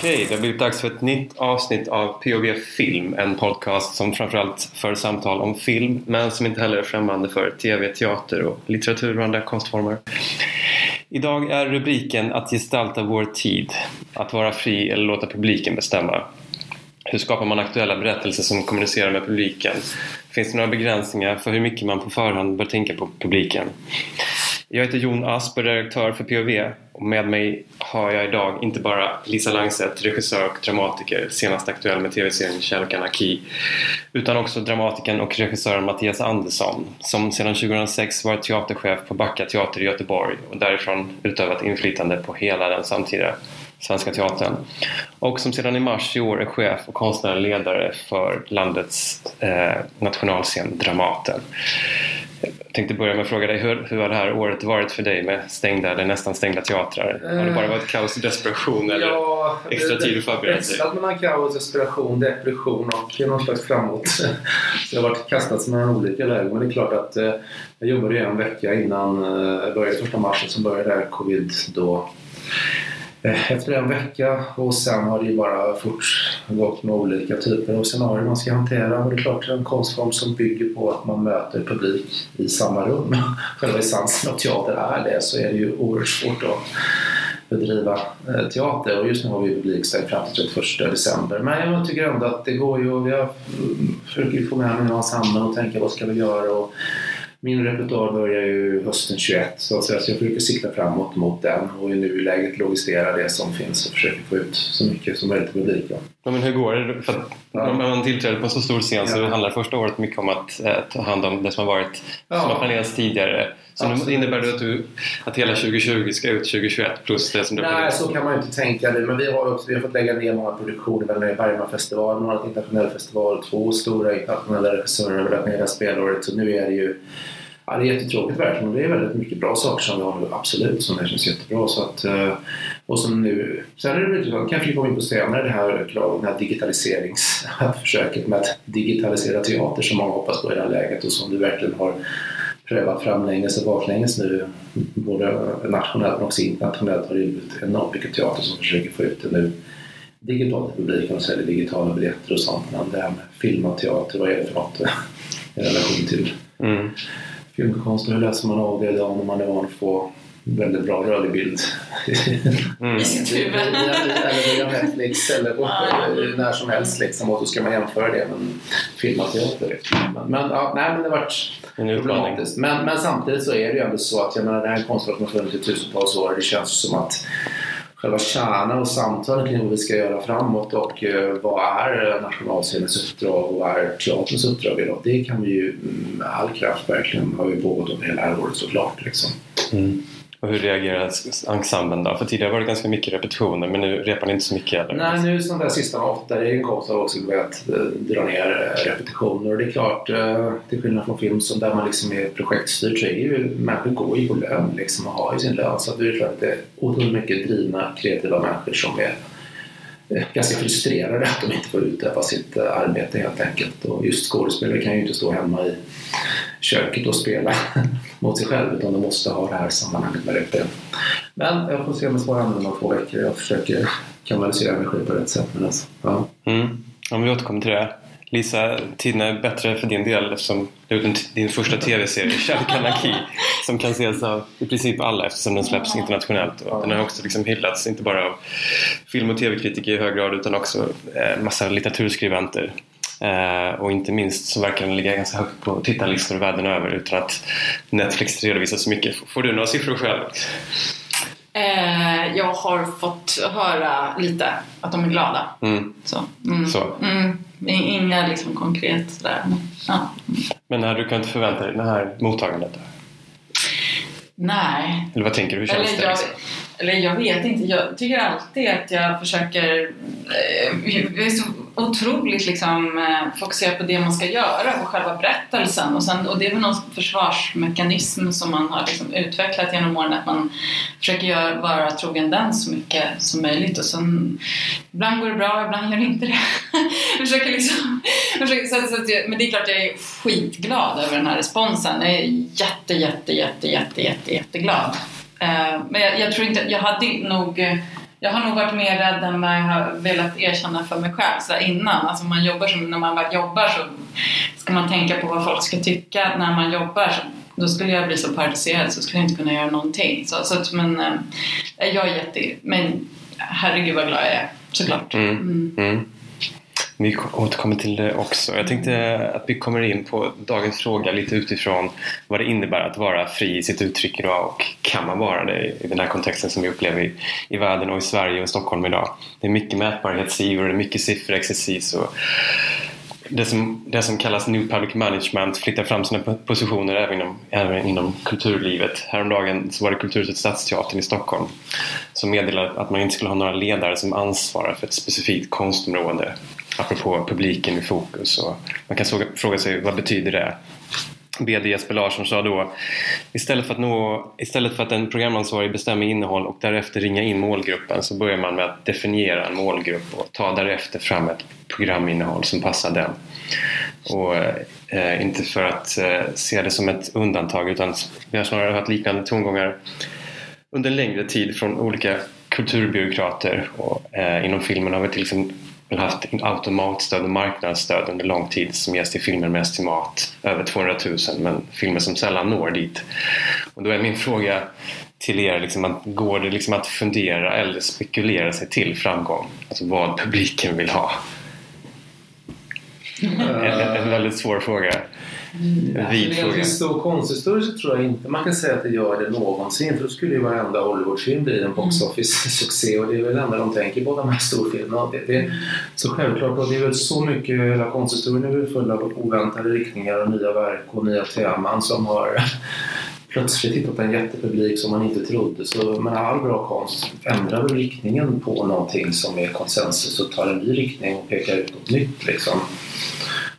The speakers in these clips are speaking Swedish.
Okej, det har blivit dags för ett nytt avsnitt av POV Film. En podcast som framförallt för samtal om film men som inte heller är främmande för TV, teater och litteratur och andra konstformer. Idag är rubriken att gestalta vår tid. Att vara fri eller låta publiken bestämma. Hur skapar man aktuella berättelser som kommunicerar med publiken? Finns det några begränsningar för hur mycket man på förhand bör tänka på publiken? Jag heter Jon Asp och är redaktör för POV och med mig har jag idag inte bara Lisa Langset, regissör och dramatiker, senast aktuell med tv-serien Kärlek Anarki, utan också dramatikern och regissören Mattias Andersson som sedan 2006 varit teaterchef på Backa Teater i Göteborg och därifrån utövat inflytande på hela den samtida Svenska Teatern och som sedan i mars i år är chef och konstnärlig ledare för landets eh, nationalscen Dramaten. Jag tänkte börja med att fråga dig, hur, hur har det här året varit för dig med stängda eller nästan stängda teatrar? Har det bara varit kaos och desperation eller ja, extra tid att förbereda sig? Växlat mellan kaos, desperation, depression och någon slags framåt. Så jag har varit kastats mellan olika lägen. Men det är klart att eh, jag jobbade ju en vecka innan eh, började första mars som började där covid då Eh, Eh, efter en vecka och sen har det ju bara fortgått med olika typer av scenarier man ska hantera. Och det är klart, det är en konstform som bygger på att man möter publik i samma rum. Själva essensen av teater är det, så är det ju oerhört svårt att bedriva eh, teater och just nu har vi publikstängt fram till 31 december. Men jag tycker ändå att det går ju och jag mm, försöker få med mig ensemblen och tänka vad ska vi göra och min repertoar börjar ju hösten 21 så att säga, så jag försöker sikta framåt mot den och i nuläget logisera det som finns och försöker få ut så mycket som möjligt till publiken. Ja, men hur går det? För ja. När man tillträder på en så stor scen så handlar första året mycket om att eh, ta hand om det som har varit ja. som har planerats tidigare. Så Absolut. innebär det att, du, att hela 2020 ska ut 2021 plus det som du Nej, så kan man ju inte tänka nu. Men vi har, också, vi har fått lägga ner många produktioner. Vi har Bergmanfestivalen, Norra internationell festival, två stora internationella regissörer har lagt ner det här spelåret. Så nu är det ju Ja, det är jättetråkigt verkligen och det är väldigt mycket bra saker som vi har nu, absolut, som det känns jättebra. Så att, eh, och som nu, sen är det lite, kanske vi kommer in på senare, det här, det här digitaliseringsförsöket med att digitalisera teater som många hoppas på i det här läget och som du verkligen har prövat framlänges och baklänges nu, både nationellt men också internationellt har det blivit enormt mycket teater som försöker få ut det nu digitalt till publiken och säljer digitala biljetter och sånt. Men det här med film och teater, vad är det för något i relation till mm filmkonst. Nu läser man av det idag när man är van att få väldigt bra rörlig bild mm. i sitt huvud. Eller via Netflix eller när som helst liksom, och så ska man jämföra det med filmmaterialet. Liksom. Men, men, ja, nej, men det har varit problematiskt. Men, men samtidigt så är det ju ändå så att jag menar, det här konstverket har funnits i tusentals år. Det känns som att själva kärnan och samtalen kring vad vi ska göra framåt och eh, vad är nationalscenens uppdrag och vad är teaterns uppdrag idag? Det kan vi ju med all kraft verkligen, har ju pågått under hela året såklart. Liksom. Mm. Och hur reagerar ensemblen då? För tidigare var det ganska mycket repetitioner men nu repar ni inte så mycket heller? Nej, nu sånt där sista åtta, det en konst har också börjat eh, dra ner eh, repetitioner och det är klart, eh, till skillnad från film som där man liksom är projektstyrd så är ju människor går ju på lön liksom och har ju sin lön så det är klart att det är otroligt mycket drivna, kreativa människor som är ganska frustrerade att de inte får utöva sitt arbete helt enkelt. Och just skådespelare kan ju inte stå hemma i köket och spela mot sig själv utan de måste ha det här sammanhanget med det. Men jag får se om jag svarar om två veckor. Jag försöker kanalisera energi på rätt sätt. Men alltså, ja. Mm. Om vi återkommer till det. Lisa, tiden är bättre för din del eftersom du har gjort din första tv-serie, Kärlek Anarki, som kan ses av i princip alla eftersom den släpps internationellt. Och den har också liksom hyllats, inte bara av film och tv-kritiker i hög grad utan också eh, massa litteraturskribenter. Eh, och inte minst så verkar den ligga ganska högt på tittarlistor världen över utan att Netflix redovisar så mycket. Får du några siffror själv? Eh, jag har fått höra lite att de är glada. Mm. Så. Mm. så. Mm. Inga liksom konkret sådär. Ja. Men hade du kunnat förvänta dig det här mottagandet? Nej. Eller vad tänker du? Hur känns Eller det? Jag, liksom? Eller jag vet inte. Jag tycker alltid att jag försöker... Eh, jag är så otroligt liksom, eh, fokuserad på det man ska göra på själva berättelsen. Och, sen, och det är väl någon försvarsmekanism som man har liksom utvecklat genom åren att man försöker göra, vara trogen den så mycket som möjligt. Och sen, ibland går det bra, ibland gör det inte det. jag försöker liksom, försöker, så, så, men det är klart jag är skitglad över den här responsen. Jag är jätte, jätte, jätte, jätte, jätte, jätteglad. Jätte men jag, jag, tror inte, jag hade nog jag har nog varit mer rädd än vad jag har velat erkänna för mig själv så innan. Alltså man jobbar som, när man väl jobbar så ska man tänka på vad folk ska tycka när man jobbar. Så då skulle jag bli så paralyserad så skulle jag inte kunna göra någonting. Så, så att, men äh, jag är jätte... Men herregud vad glad jag är, såklart. Mm. Mm. Vi återkommer till det också. Jag tänkte att vi kommer in på dagens fråga lite utifrån vad det innebär att vara fri i sitt uttryck idag och kan man vara det i den här kontexten som vi upplever i, i världen och i Sverige och Stockholm idag. Det är mycket mätbarhetssiffror, det är mycket sifferexercis och det som, det som kallas New Public Management flyttar fram sina positioner även inom, även inom kulturlivet. Häromdagen så var det Kulturhuset Stadsteatern i Stockholm som meddelade att man inte skulle ha några ledare som ansvarar för ett specifikt konstområde apropå publiken i fokus. Och man kan fråga sig vad betyder det? BD Jesper Larsson sa då istället för, att nå, istället för att en programansvarig bestämmer innehåll och därefter ringa in målgruppen så börjar man med att definiera en målgrupp och ta därefter fram ett programinnehåll som passar den. Och eh, inte för att eh, se det som ett undantag utan vi har snarare hört liknande tongångar under en längre tid från olika kulturbyråkrater och eh, inom filmen har vi till exempel haft automatstöd och marknadsstöd under lång tid som ges till filmer med estimat över 200 000 men filmer som sällan når dit. Och då är min fråga till er, liksom att, går det liksom att fundera eller spekulera sig till framgång? Alltså vad publiken vill ha? en, en väldigt svår fråga. Mm. Vid fråga. konsthistoriskt så tror jag inte man kan säga att det gör det någonsin. För då skulle ju varenda Hollywoodfilm bli en box mm. office-succé och det är väl det enda de tänker på, de här storfilmerna. Det, det, så självklart, och det är väl så mycket, hela konsthistorien är väl full av oväntade riktningar och nya verk och nya teman som har plötsligt hittat en jättepublik som man inte trodde. Så, men all bra konst ändrar väl riktningen på någonting som är konsensus och tar en ny riktning och pekar ut något nytt. Liksom.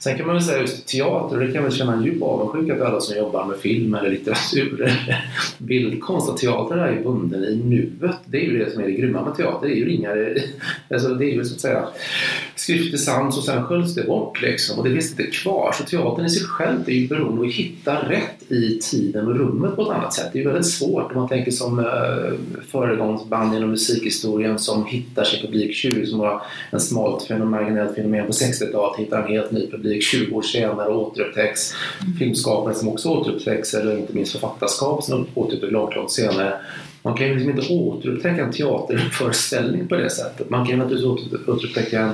Sen kan man väl säga just teater, och det kan väl känna en djup avundsjuka för alla som jobbar med film eller litteratur eller bildkonst. Att teater är ju bunden i nuet. Det är ju det som är det grymma med teater. Det är ju ringar, alltså det är ju så att säga skriftig sans och sen sköljs det bort liksom. Och det finns inte kvar. Så teatern i sig själv är ju beroende av att hitta rätt i tiden och rummet på ett annat sätt. Det är väldigt svårt om man tänker som uh, föregångsband inom musikhistorien som hittar sin publik. 20 som var en smalt marginellt fenomen på 60-talet hittar en helt ny publik 20 år senare och återupptäcks. Mm. Filmskapare som också återupptäcks eller inte minst författarskap som återupptäcks långt, långt senare. Man kan ju liksom inte återupptäcka en teaterföreställning på det sättet. Man kan naturligtvis återupptäcka en,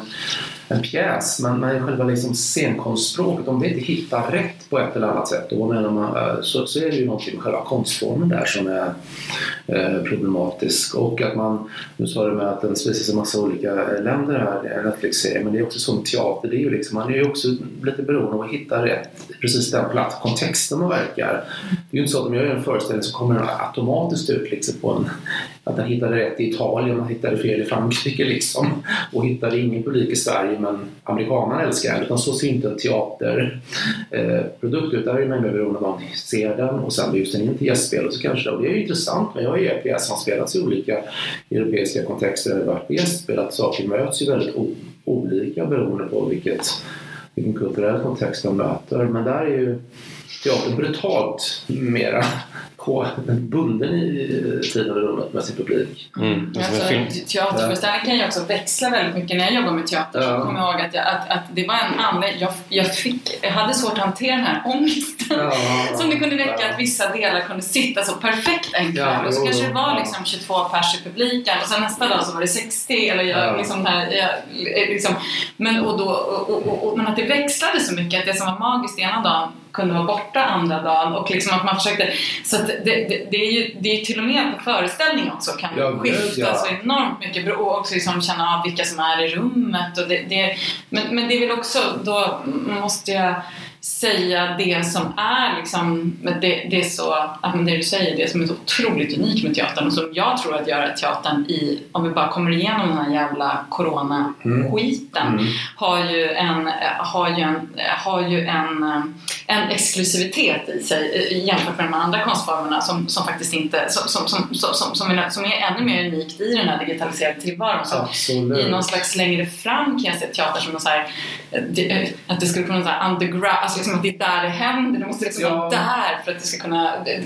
en pjäs, men, men själva liksom scenkonstspråket, om det inte hittar rätt på ett eller annat sätt, då menar man, eh, så, så är det ju någonting med själva konstformen där som är eh, problematisk. Och att man, nu sa du med att den sprids i massa olika länder här, eh, Netflix-serien, men det är också som teater, det är ju liksom, man är ju också lite beroende av att hitta rätt, precis den plats, kontexten man verkar. Det är ju inte så att om jag gör en föreställning så kommer den automatiskt ut liksom på en, att den hittade rätt i Italien, och hittade fel i Frankrike liksom. Och hittade ingen publik i Sverige men amerikanerna älskar den. Utan så ser inte en teaterprodukt eh, ut. Där är man mer beroende av att man ser den och sen bjuds den in till gästspel och så kanske och det är ju intressant. Men jag har ju pjäs som spelats i olika europeiska kontexter där det varit gästspel. Att saker möts ju väldigt olika beroende på vilket, vilken kulturell kontext de möter. Men där är ju teatern brutalt mera bunden i tiden och rummet med sin publik. Mm. Alltså, teaterföreställningar kan ju också växla väldigt mycket. När jag jobbar med teater ja. så kommer jag ihåg att, jag, att, att det var en anledning. Jag, jag, fick, jag hade svårt att hantera den här ångesten. Ja. som det kunde räcka ja. att vissa delar kunde sitta så perfekt en kväll. Ja, och så kanske det var liksom 22 pers i publiken och sen nästa dag så var det 60. Eller jag, liksom här, jag, liksom, men, och då, och, och, och, men att det växlade så mycket att det som var magiskt ena dagen kunde vara borta andra dagen och liksom att man försökte så det, det, det, är ju det är till och med på föreställning också kan ja, skifta ja. så enormt mycket och också liksom känna av vilka som är i rummet och det, det, men, men det är väl också då måste jag säga det som är liksom, det, det är så, att det du säger, det som är så otroligt unikt med teatern och som jag tror att gör teatern i, om vi bara kommer igenom den här jävla corona-skiten, mm. mm. har ju en, har ju en, har ju en, en exklusivitet i sig jämfört med de andra konstformerna som, som faktiskt inte, som, som, som, som, som, är, som är ännu mer unikt i den här digitaliserade tillvaron. Så I någon slags längre fram kan jag se teater som så här, det, att det skulle kunna vara underground Alltså liksom att det är där det händer. Det måste liksom Ja. vara där för att det ska kunna... Det,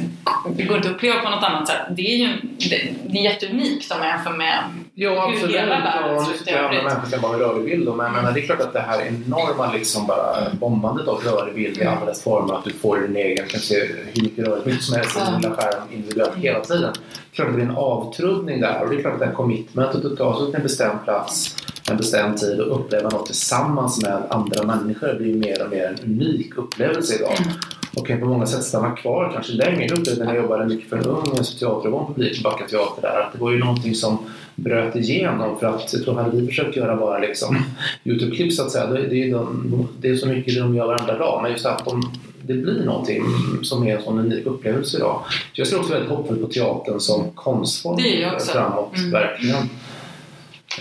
det går inte att uppleva på något annat sätt. Det är ju det, det är jätteunikt om man jämför med Ja, hur absolut. hela världen Och ser ut i övrigt. människor som bara bild. Men jag menar, det är klart att det här enorma liksom bara bombandet av rörlig bild i alla dess former. Att du får din egen, kan se hur mycket rörlig bild som helst i din lilla skärm individuellt hela tiden. Är klart att det blir en avtrubbning där. Och det är klart att det här commitmentet att ta sig till en bestämd plats, en bestämd tid och uppleva något tillsammans med andra människor blir mer och mer en unik upplevelse idag. Mm. Och kan på många sätt stanna kvar kanske längre. Jag upplevde när jag jobbade mycket för en ung teater publik på Backa Teater där att det var ju någonting som bröt igenom för att jag tror hade vi försökt göra bara liksom Youtube-klipp så att säga, är det, är de, det är så mycket de gör varenda dag men just att de, det blir någonting som är en sån unik upplevelse idag. Så jag ser också väldigt hoppfullt på teatern som konstform framåt, Mm. verkligen.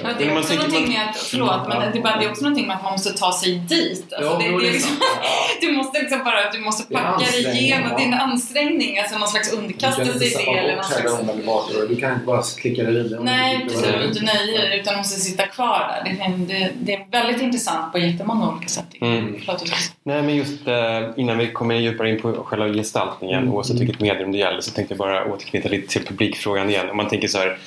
Ja, det är också någonting man- med att, förlåt, men det är, bara, det är också någonting med att man måste ta sig dit. Alltså, det, jo, det är liksom, du måste liksom bara, du måste Det är packa dig ansträngning, igenom, ja. det är en ansträngning, alltså någon slags Du kan underkastelse i det. Eller någon slags, omedelbart. Du kan inte bara klicka dig vidare. nej, precis, det du inte nöjer dig utan måste sitta kvar där. Det, är- det, det är väldigt intressant på jättemånga olika sätt. Mm. Nej, men just eh, innan vi kommer djupare in på själva gestaltningen, Mm. oavsett vilket medium det gäller, så tänkte jag bara återknyta lite till publikfrågan igen. Om man tänker så här,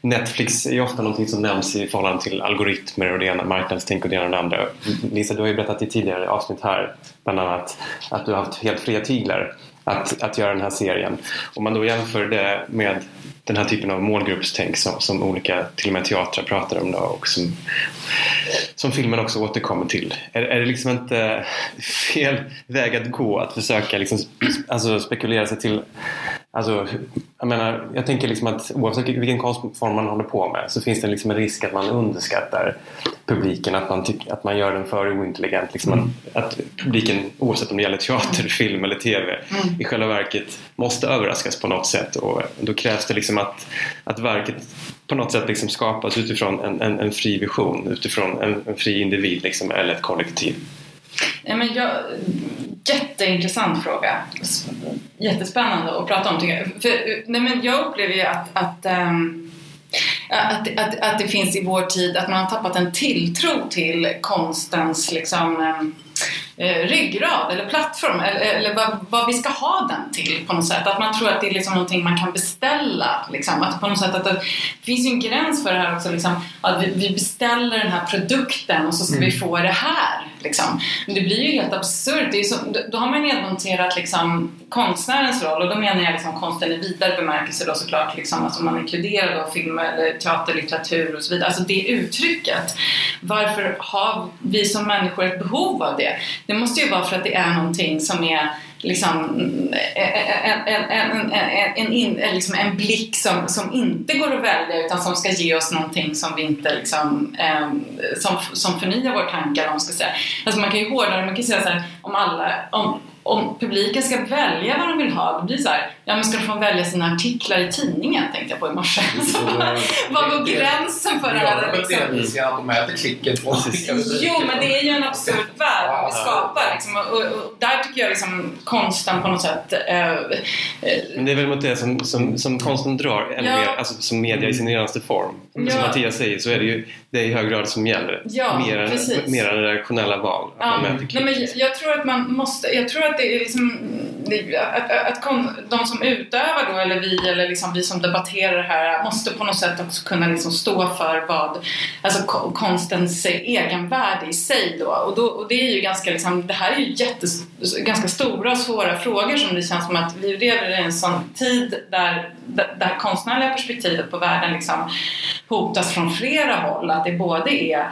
Netflix är ju ofta någonting som nämns i förhållande till algoritmer och det ena, marknadstänk och det ena och det andra. Lisa, du har ju berättat i tidigare avsnitt här, bland annat, att du har haft helt fria tyglar att, att göra den här serien. Om man då jämför det med den här typen av målgruppstänk som, som olika, till och med teatrar pratar om då, och som, som filmen också återkommer till. Är, är det liksom inte fel väg att gå att försöka liksom, alltså spekulera sig till Alltså, jag menar, jag tänker liksom att oavsett vilken konstform man håller på med så finns det liksom en risk att man underskattar publiken, att man, tycker, att man gör den för ointelligent. Liksom att, att publiken, oavsett om det gäller teater, film eller TV, i själva verket måste överraskas på något sätt och då krävs det liksom att, att verket på något sätt liksom skapas utifrån en, en, en fri vision, utifrån en, en fri individ liksom, eller ett kollektiv. Nej, men jag, jätteintressant fråga. Jättespännande att prata om tycker jag. För, nej, men jag upplever ju att, att, ehm, att, att, att det finns i vår tid att man har tappat en tilltro till konstens liksom, ehm, eh, ryggrad eller plattform eller, eller vad, vad vi ska ha den till på något sätt. Att man tror att det är liksom någonting man kan beställa. Liksom. Att på något sätt att det, det finns ju en gräns för det här också. Liksom, att vi, vi beställer den här produkten och så ska vi få det här. Liksom. Men det blir ju helt absurt. Så, då har man nedmonterat liksom, konstnärens roll och då menar jag liksom, konsten i vidare bemärkelse då såklart. Liksom, alltså man inkluderar då film eller teater, litteratur och så vidare. Alltså det uttrycket. Varför har vi som människor ett behov av det? Det Det måste ju vara för att det är någonting som är liksom eh, eh, eh, en, en, en, en, en, en, en blick som, som inte går att välja utan som ska ge oss någonting som vi inte liksom, ehm, som, som förnyar våra tankar om ska säga. Alltså man kan ju hårdare, man kan säga så här, om alla, om, om publiken ska välja vad de vill ha, då blir det så här, ja men ska de få välja sina artiklar i tidningen tänkte jag på i morse. Vad går gränsen för det här? Ja, Liksom? delvis genom att de mäter klicket Jo, men det är ju en absurd värld vi skapar. Liksom. Och, och, och där tycker jag liksom konsten på något sätt... Eh, eh, Men det är väl mot det som, som, som konsten drar, ännu Ja. mer, alltså som media i sin renaste form. Ja. Som Mattias säger så är det ju det är i hög grad som gäller. Ja, mer, än, precis. mer än redaktionella val. Ja, nej, men jag, jag tror att man måste, jag tror att det är liksom, det- att, att, att de som utövar då, eller vi, eller liksom vi som debatterar det här, måste på något sätt också kunna liksom stå för vad, alltså konstens egenvärde i sig då. Och, då, och det är ju ganska liksom, det här är ju jättes, ganska stora och svåra frågor som det känns som att vi lever i en sån tid där, det konstnärliga perspektivet på världen liksom hotas från flera håll. Att det både är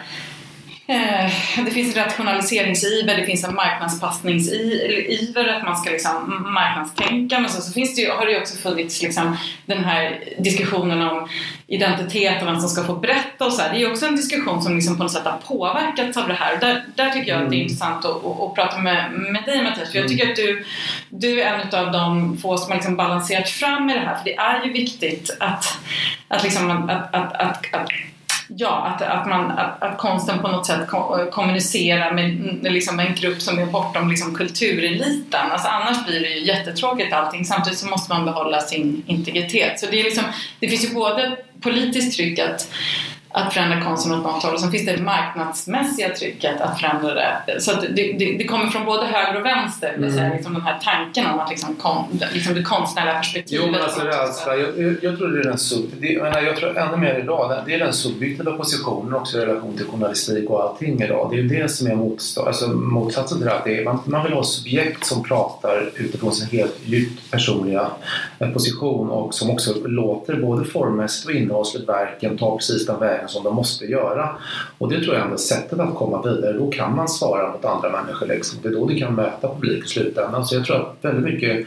det finns en rationaliseringsiver, det finns en marknadspassningsiver, att man ska liksom marknadstänka. Men så, så finns det ju, har det ju också funnits liksom den här diskussionen om identitet och vem som ska få berätta och så här. Det är ju också en diskussion som liksom på något sätt har påverkats av det här. Och där, där tycker jag att det är intressant att, att, att prata med, med dig Mattias. För jag tycker att du, du är en av de få som har liksom balanserat fram i det här. För det är ju viktigt att, att, liksom, att, att, att, att, att Ja, att, att, man, att, att konsten på något sätt ko- eh, kommunicerar med, med liksom en grupp som är bortom liksom kultureliten. Alltså annars blir det ju jättetråkigt allting. Samtidigt så måste man behålla sin integritet. Så det, är liksom, det finns ju både politiskt tryck att, att förändra konsten åt något håll och sen finns det det marknadsmässiga trycket att förändra det. Så det, det, det, kommer från både höger och vänster, vill säga, mm. liksom den här tanken om att liksom, kon, liksom det konstnärliga perspektivet. Jo, men alltså rädsla, jag, jag, jag, tror det är den sub, det, jag, jag tror ännu mer idag, det är den subjektiva positionen också i relation till journalistik och allting idag. Det är ju det som är motstå, alltså, motsatsen till det, att det är, man, man vill ha subjekt som pratar utifrån sin helt djupt personliga eh, position och som också låter både formmässigt och innehållsligt verken ta precis den vägen som de måste göra. Och det tror jag är sättet att komma vidare. Då kan man svara mot andra människor. Liksom. Det är då du kan möta publik i slutändan. Så jag tror att väldigt mycket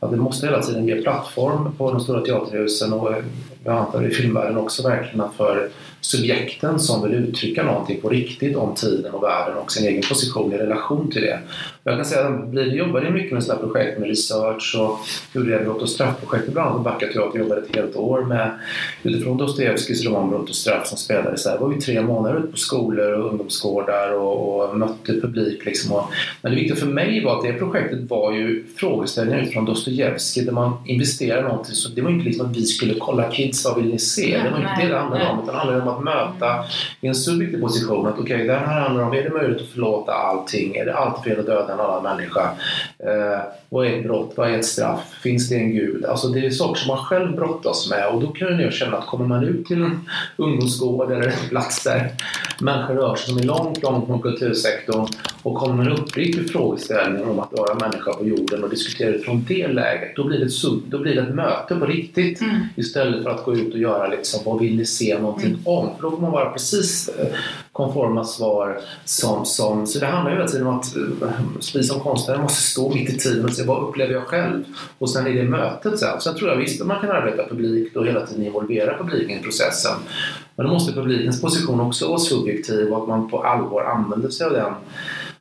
att det måste hela tiden ge plattform på de stora teaterhusen och eh, jag antar i filmvärlden också verkligen för subjekten som vill uttrycka någonting på riktigt om tiden och världen och sin egen position i relation till det. Jag kan säga att jag jobbade mycket med sådana projekt med research och gjorde det brott och straffprojektet bland annat på Backa Teater jobbade ett helt år med utifrån Dostojevskijs roman Brott och straff som spelades där. Var ju tre månader ute på skolor och ungdomsgårdar och, och mötte publik liksom. Och, men det viktiga för mig var att det projektet var ju frågeställningar utifrån Dostojevskij där man investerade någonting. Så det var inte liksom att vi skulle kolla kids, vad vill ni se? Det var inte det det handlade om. Utan det handlade om att möta i en subjektiv position att okej, okay, det här handlar om, är det möjligt att förlåta allting? Är det alltid fel att döda en annan människa? Eh, vad är ett brott? Vad är ett straff? Finns det en gud? Alltså det är saker som man själv brottas med och då kan jag känna att kommer man ut till en ungdomsgård eller en plats där människor rör sig som är långt, långt från kultursektorn och kommer man uppriktig frågeställning om att vara människa på jorden och diskutera utifrån det läget, då blir det ett, sub, då blir det ett möte på riktigt mm. istället för att gå ut och göra liksom, vad vill ni se någonting mm. om? För då får man vara precis eh, konforma svar som, som... Så det handlar ju hela tiden om att eh, vi som konstnärer måste stå mitt i tiden och se vad upplever jag själv? Och sen i det mötet sen. Sen tror jag visst att man kan arbeta publikt och hela tiden involvera publiken i processen. Men då måste publikens position också vara subjektiv och att man på allvar använder sig av den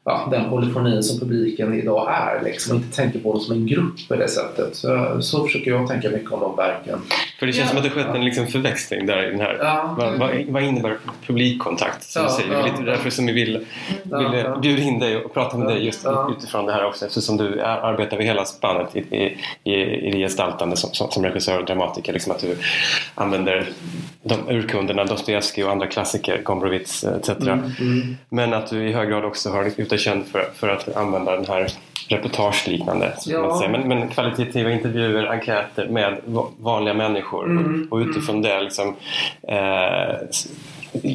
ja, den polyfonin som publiken idag är liksom, och inte tänker på dem som en grupp på det sättet. Så, så försöker jag tänka mycket om de verken. För det känns ja. som att det skett en liksom förväxling där i den här. Ja. Vad, vad, vad, innebär publikkontakt? Som ja, du säger? Ja. Lite därför som vi vill, vill ja. bjuda in dig och prata med dig just utifrån det här också eftersom du är, arbetar över hela spannet i, i, i, i det gestaltande som, som, som regissör och dramatiker. Liksom att du använder de urkunderna, Dostojevskij och andra klassiker, Gombrowicz etc. Mm, mm. Men att du i hög grad också har dig känd för, för att använda den här reportageliknande. Ja. Men, men kvalitativa intervjuer, enkäter med vanliga människor mm, och, utifrån det liksom, eh,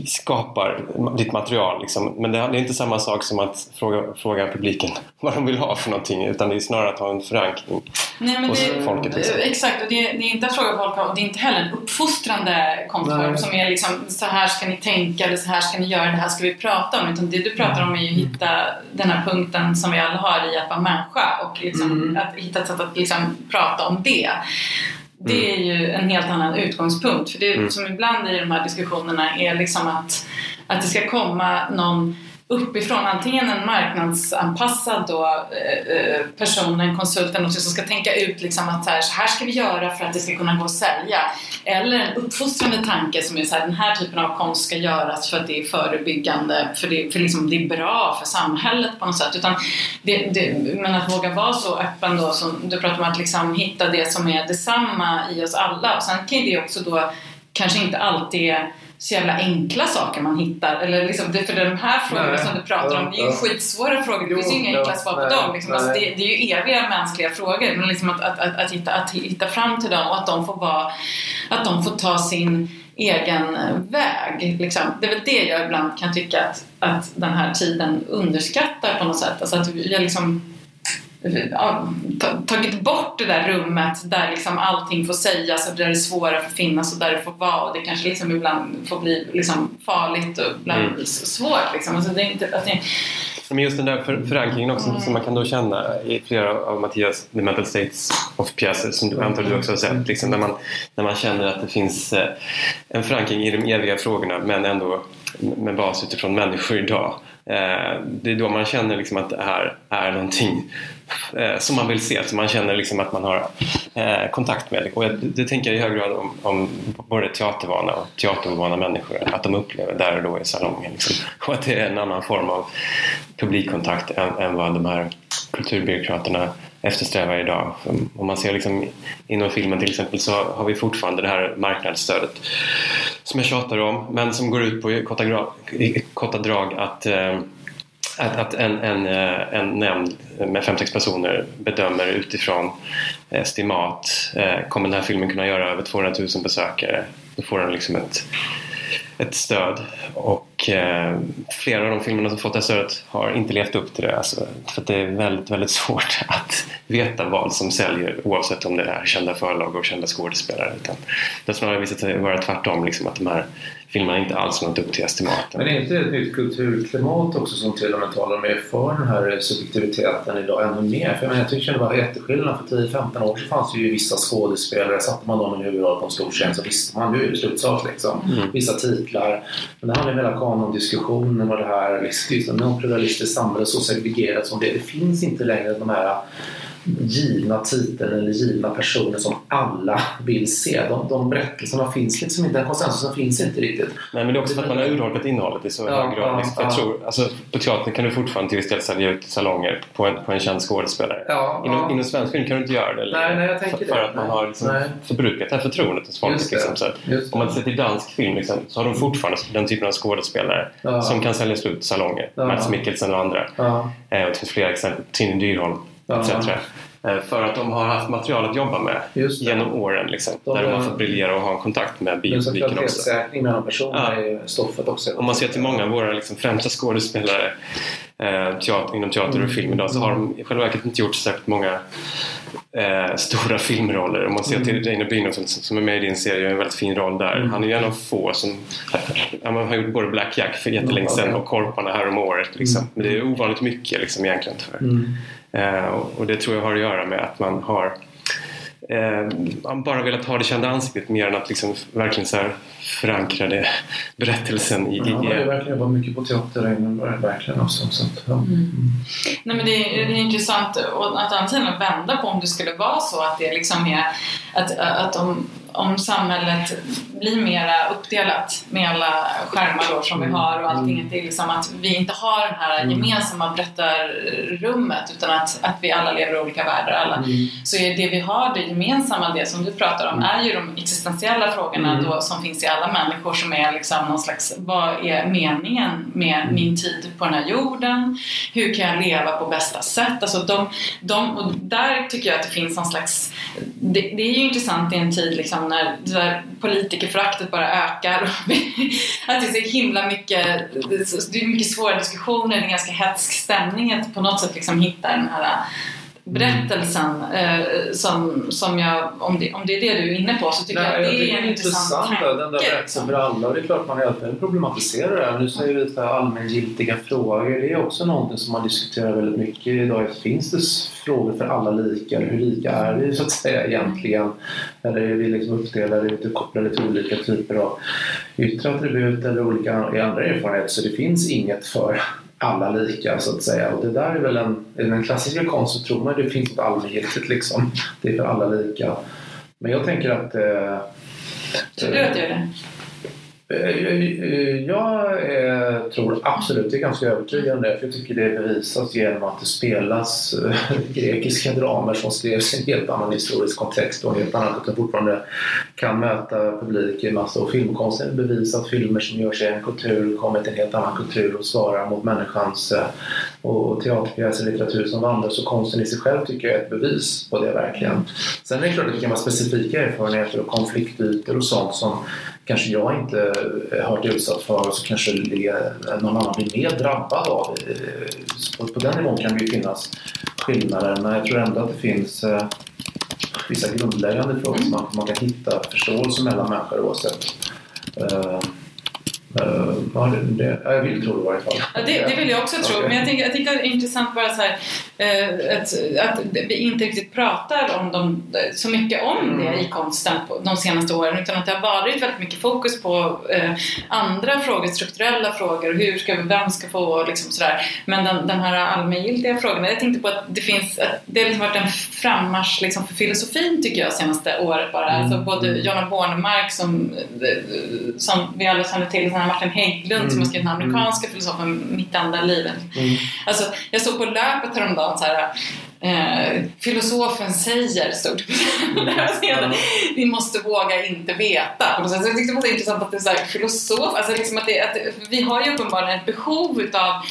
skapar ditt material. Liksom. Men det är inte samma sak som att fråga, fråga publiken vad de vill ha för någonting utan det är snarare att ha en förankring Nej, men hos det, folket. Liksom. Exakt, och det, det, är inte att fråga folk och det är inte heller en uppfostrande konstform som är liksom så här ska ni tänka eller så här ska ni göra, det här ska vi prata om. Utan det du pratar om är ju att hitta den här punkten som vi alla har i att vara människa och liksom mm. att hitta ett sätt att liksom prata om det. Det är ju en helt annan utgångspunkt. För det mm. som ibland i de här diskussionerna är liksom att, att det ska komma någon uppifrån, antingen en marknadsanpassad då, eh, eh person, en konsult som ska tänka ut liksom att så här, så här, ska vi göra för att det ska kunna gå att sälja. Eller en uppfostrande tanke som är så här, den här typen av konst ska göras för att det är förebyggande, för det, för liksom, det är bra för samhället på något sätt. Utan det, det, men att våga vara så öppen då, som du pratar om att liksom hitta det som är detsamma i oss alla. Och sen kan det också då kanske inte alltid så jävla enkla saker man hittar. Eller liksom, för de här frågorna nej, som du pratar om, det är ju skitsvåra frågor. Det finns ju inga enkla svar på dem. Liksom. Alltså, det, det, är ju eviga mänskliga frågor. Men liksom att, att, att, att, hitta, att hitta fram till dem och att de får, vara, att de får ta sin egen väg. Liksom. Det är väl det jag ibland kan tycka att, att den här tiden underskattar på något sätt. Alltså att jag liksom tagit bort det där rummet där liksom allting får sägas och där det svåra får finnas och där det får vara och det kanske liksom ibland får bli liksom farligt och ibland mm. svårt. Liksom. Alltså det är inte, alltså, men just den där för, förankringen också mm. som man kan då känna i flera av Mattias The Mental States of pjäser som du antar du också har sett. Liksom, när, man, när man känner att det finns eh, en förankring i de eviga frågorna men ändå med bas utifrån människor idag. Eh, det är då man känner liksom att det här är någonting eh, som man vill se, som man känner liksom att man har eh, kontakt med. Och det, det tänker jag i hög grad om, om både teatervana och teaterovana människor, att de upplever där och då i salongen. Liksom. Och att det är en annan form av publikkontakt än, än vad de här kulturbyråkraterna eftersträvar idag. Om man ser liksom, inom filmen till exempel så har vi fortfarande det här marknadsstödet som jag tjatar om men som går ut på i korta, i korta drag att eh, att, att en, en, eh, en nämnd med 5-6 personer bedömer utifrån eh, estimat kommer den här filmen kunna göra över 200 000 besökare då får den liksom ett, ett stöd och eh, flera av de filmerna som fått det stödet har inte levt upp till det alltså, för det är väldigt, väldigt svårt att veta vad som säljer oavsett om det är kända förlag och kända skådespelare utan det har snarare visat sig vara tvärtom liksom, att de här filmerna inte alls nått upp till estimaten. Men är inte det ett nytt kulturklimat också som till och med talar mer för den här subjektiviteten idag ännu mer? För jag, menar, jag tycker det var jätteskillnad. För 10-15 år så fanns det ju vissa skådespelare, satte man dem i huvudroll på en stor scen så visste man ju slutsak liksom. Mm. Vissa titlar. Men det handlar hela någon diskussion om det här liksom, just en pluralistiskt samhälle så segregerat som det. Det finns inte längre de här givna titeln eller givna personer som alla vill se. De, de berättelserna finns liksom inte, den konsensusen finns inte riktigt. Nej men det är också för att man har urholkat innehållet i så Ja, hög grad. ja, jag ja. tror, alltså, på teatern kan du fortfarande till viss del sälja ut salonger på en, på en känd skådespelare. Ja, Inom, ja. inom svensk film kan du inte göra det Nej, nej, jag tänker för, det. för att man har liksom Nej. förbrukat det här förtroendet hos folk. Liksom, så om man ser till dansk film liksom, så har de fortfarande den typen av skådespelare som kan sälja slut salonger. Mats Mikkelsen och andra. Eh, och det finns flera exempel. Tinny Dyrholm. Etc. Eh, För att de har haft material att jobba med genom åren. Liksom, De där de har fått briljera och ha en kontakt med är biopubliken också. kvalitetssäkring mellan personerna Ja. i stoffet också. Om man ser till många av våra liksom, främsta skådespelare eh, teater, inom teater och film idag så har de i själva verket inte gjort särskilt många eh, stora filmroller. Om man ser till Reine Brynolfsson som som är med i din serie, en väldigt fin roll där. Han är ju en av få som ja, man har gjort både Black Jack för jättelänge sedan och Korparna här om året. Liksom. Men det är ovanligt mycket liksom, egentligen. För. Mm. Eh, och, det tror jag har att göra med att man har eh, man bara velat ha det kända ansiktet mer än att liksom verkligen så här förankra det, berättelsen i, Ja, man har ju verkligen jobbat mycket på teater innan, verkligen också. Så att, ja. Nej, men det, är, det är intressant att andra sidan vända på om det skulle vara så att det liksom är att, att om, om samhället blir mera uppdelat med alla skärmar då som vi har och allting, att det är liksom att vi inte har det här gemensamma berättarrummet utan att, att vi alla lever i olika världar. Alla. Mm. Så är det vi har, det gemensamma, det som du pratar om, är ju de existentiella frågorna Mm. då, som finns i alla människor som är liksom någon slags, vad är meningen med min tid på den här jorden? Hur kan jag leva på bästa sätt? Alltså de, de, och där tycker jag att det finns någon slags, det, det är ju intressant i en tid liksom när där politikerföraktet bara ökar. att det är så himla mycket, det är det är mycket svåra diskussioner, det är en ganska hetsk stämning att på något sätt liksom hitta den här berättelsen eh, som, som jag, om det, om det är det du är inne på så tycker Nej, jag att det tycker är en intressant Den där tanke. berättelsen för alla. Och det är klart man tiden problematiserar det här. Nu säger vi lite allmängiltiga frågor. Det är också någonting som man diskuterar väldigt mycket idag. Finns det frågor för alla lika? Hur lika är vi så att säga egentligen? Eller är vi liksom uppdelade ut kopplade till olika typer av yttre attribut eller olika andra erfarenheter? Så det finns inget för alla lika så att säga. Och det där är väl en, i den klassiska konsten så tror man det finns ett allmängiltigt liksom. Det är för alla lika. Men jag tänker att eh, Tror du att det är det? Eh, eh, eh, jag tror absolut, det är ganska övertygande, för jag tycker det bevisas genom att det spelas grekiska dramer som skrevs i en helt annan historisk kontext och en helt annan kultur fortfarande kan möta publik i massa. Och filmkonsten är att filmer som görs i en kultur kommer till en helt annan kultur och svarar mot människans och teaterpjäser, litteratur som vandrar. Så konsten i sig själv tycker jag är ett bevis på det verkligen. Sen är det klart att det kan vara specifika erfarenheter och konfliktytor och sånt som kanske jag inte eh, har varit utsatt för och så kanske någon annan blir mer drabbad av. det. På, på den nivån kan det ju finnas skillnader men jag tror ändå att det finns eh, vissa grundläggande frågor som man, man kan hitta förståelse mellan människor oavsett. Eh, ja, det, det, ja, jag vill tro det i varje fall. Ja, det, det vill jag också tro, Okej. men jag tänker, jag att det är intressant bara så här, eh, att, att vi inte riktigt pratar om dem, så mycket om det i konsten på, de senaste åren utan att det har varit väldigt mycket fokus på eh, andra frågor, strukturella frågor, hur ska vi, vem ska få liksom sådär. Men den, den här allmängiltiga frågan, jag tänkte på att det finns, att det har liksom varit en frammarsch liksom för filosofin tycker jag senaste året bara. Mm. Alltså både Jonna Bornemark som, som vi alla känner till, har Martin Hägglund Mm. som har skrivit den amerikanska filosofen Mitt enda liv. Mm. Alltså, jag såg på löpet häromdagen så här, eh, filosofen säger här scenen. Vi måste våga inte veta. Så jag tyckte det var intressant att det är så här, filosof, alltså liksom att det, att vi har ju uppenbarligen ett behov utav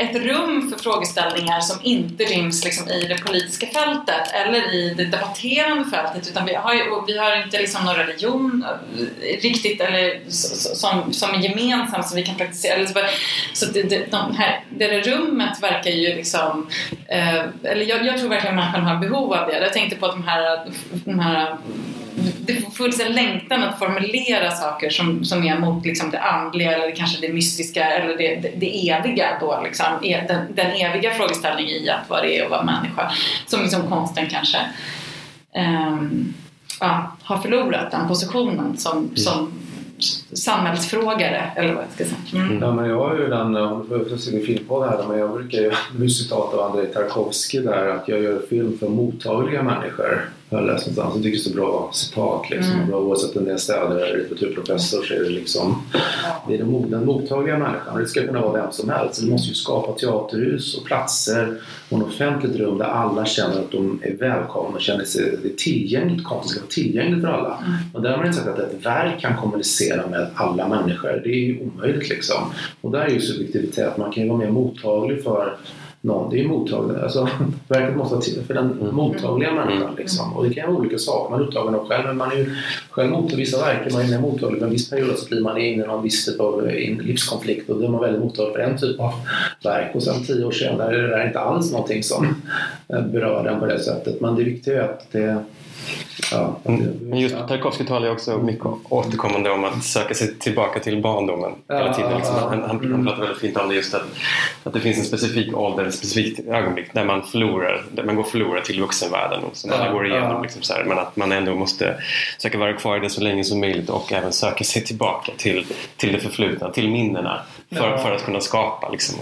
ett rum för frågeställningar som inte ryms liksom i det politiska fältet eller i det debatterande fältet utan vi har, ju, vi har inte liksom någon religion eh, riktigt eller som, som är gemensam som vi kan praktisera. Så, det, det, de här, det där rummet verkar ju liksom eh, eller jag, jag tror verkligen människan har behov av det. Jag tänkte på de här, de här det funnits en längtan att formulera saker som, som är mot liksom, det andliga eller kanske det mystiska eller det, det, det eviga då, liksom, e- den, den eviga frågeställningen i att vad det är att vara människa. Som liksom konsten kanske ehm, ja, har förlorat den positionen som, som samhällsfrågare eller vad jag ska säga. Mm. Ja, men jag har ju den, om du får se film på det här, men jag brukar ju med citat av Andrei Tarkovsky där att jag gör film för mottagliga människor. Jag har läst någonstans, jag tycker det är så bra citat liksom. Mm. Bra, oavsett om det är städare eller litteraturprofessor så är det liksom det är den, mo- den mottagliga människan. Det ska kunna vara vem som helst. Du måste ju skapa teaterhus och platser och ett offentligt rum där alla känner att de är välkomna och känner sig det är tillgängligt. Konsten ska vara tillgängligt för alla. Mm. Och där har man inte sagt att ett verk kan kommunicera med alla människor. Det är ju omöjligt liksom. Och där är ju subjektivitet. Man kan ju vara mer mottaglig för någon. Det är ju mottaglig. Alltså, verket måste vara till för den Mm. mottagliga människan. Mm. Liksom. Och det kan vara olika saker. Man är upptagen av själv. Men man är ju själv mottaglig. Vissa verk är man mer mottaglig. Men en viss period så blir man inne i någon viss typ av eh, livskonflikt. Och då är man väldigt mottaglig för en typ av verk. Och sen tio år senare är det där inte alls någonting som eh, berör den på det sättet. Men det viktiga är att det Ja, det- Men just Tarkovsky talar ju också mycket återkommande om att söka sig tillbaka till barndomen hela tiden. Liksom. Han, han, han mm. pratar väldigt fint om det just att, att det finns en specifik ålder, ett specifikt ögonblick där man förlorar, där man går förlorad till vuxenvärlden och som alla går igenom. Liksom, så här, men att man ändå måste försöka vara kvar i det så länge som möjligt och även söka sig tillbaka till, till det förflutna, till minnena för, för att kunna skapa. Liksom.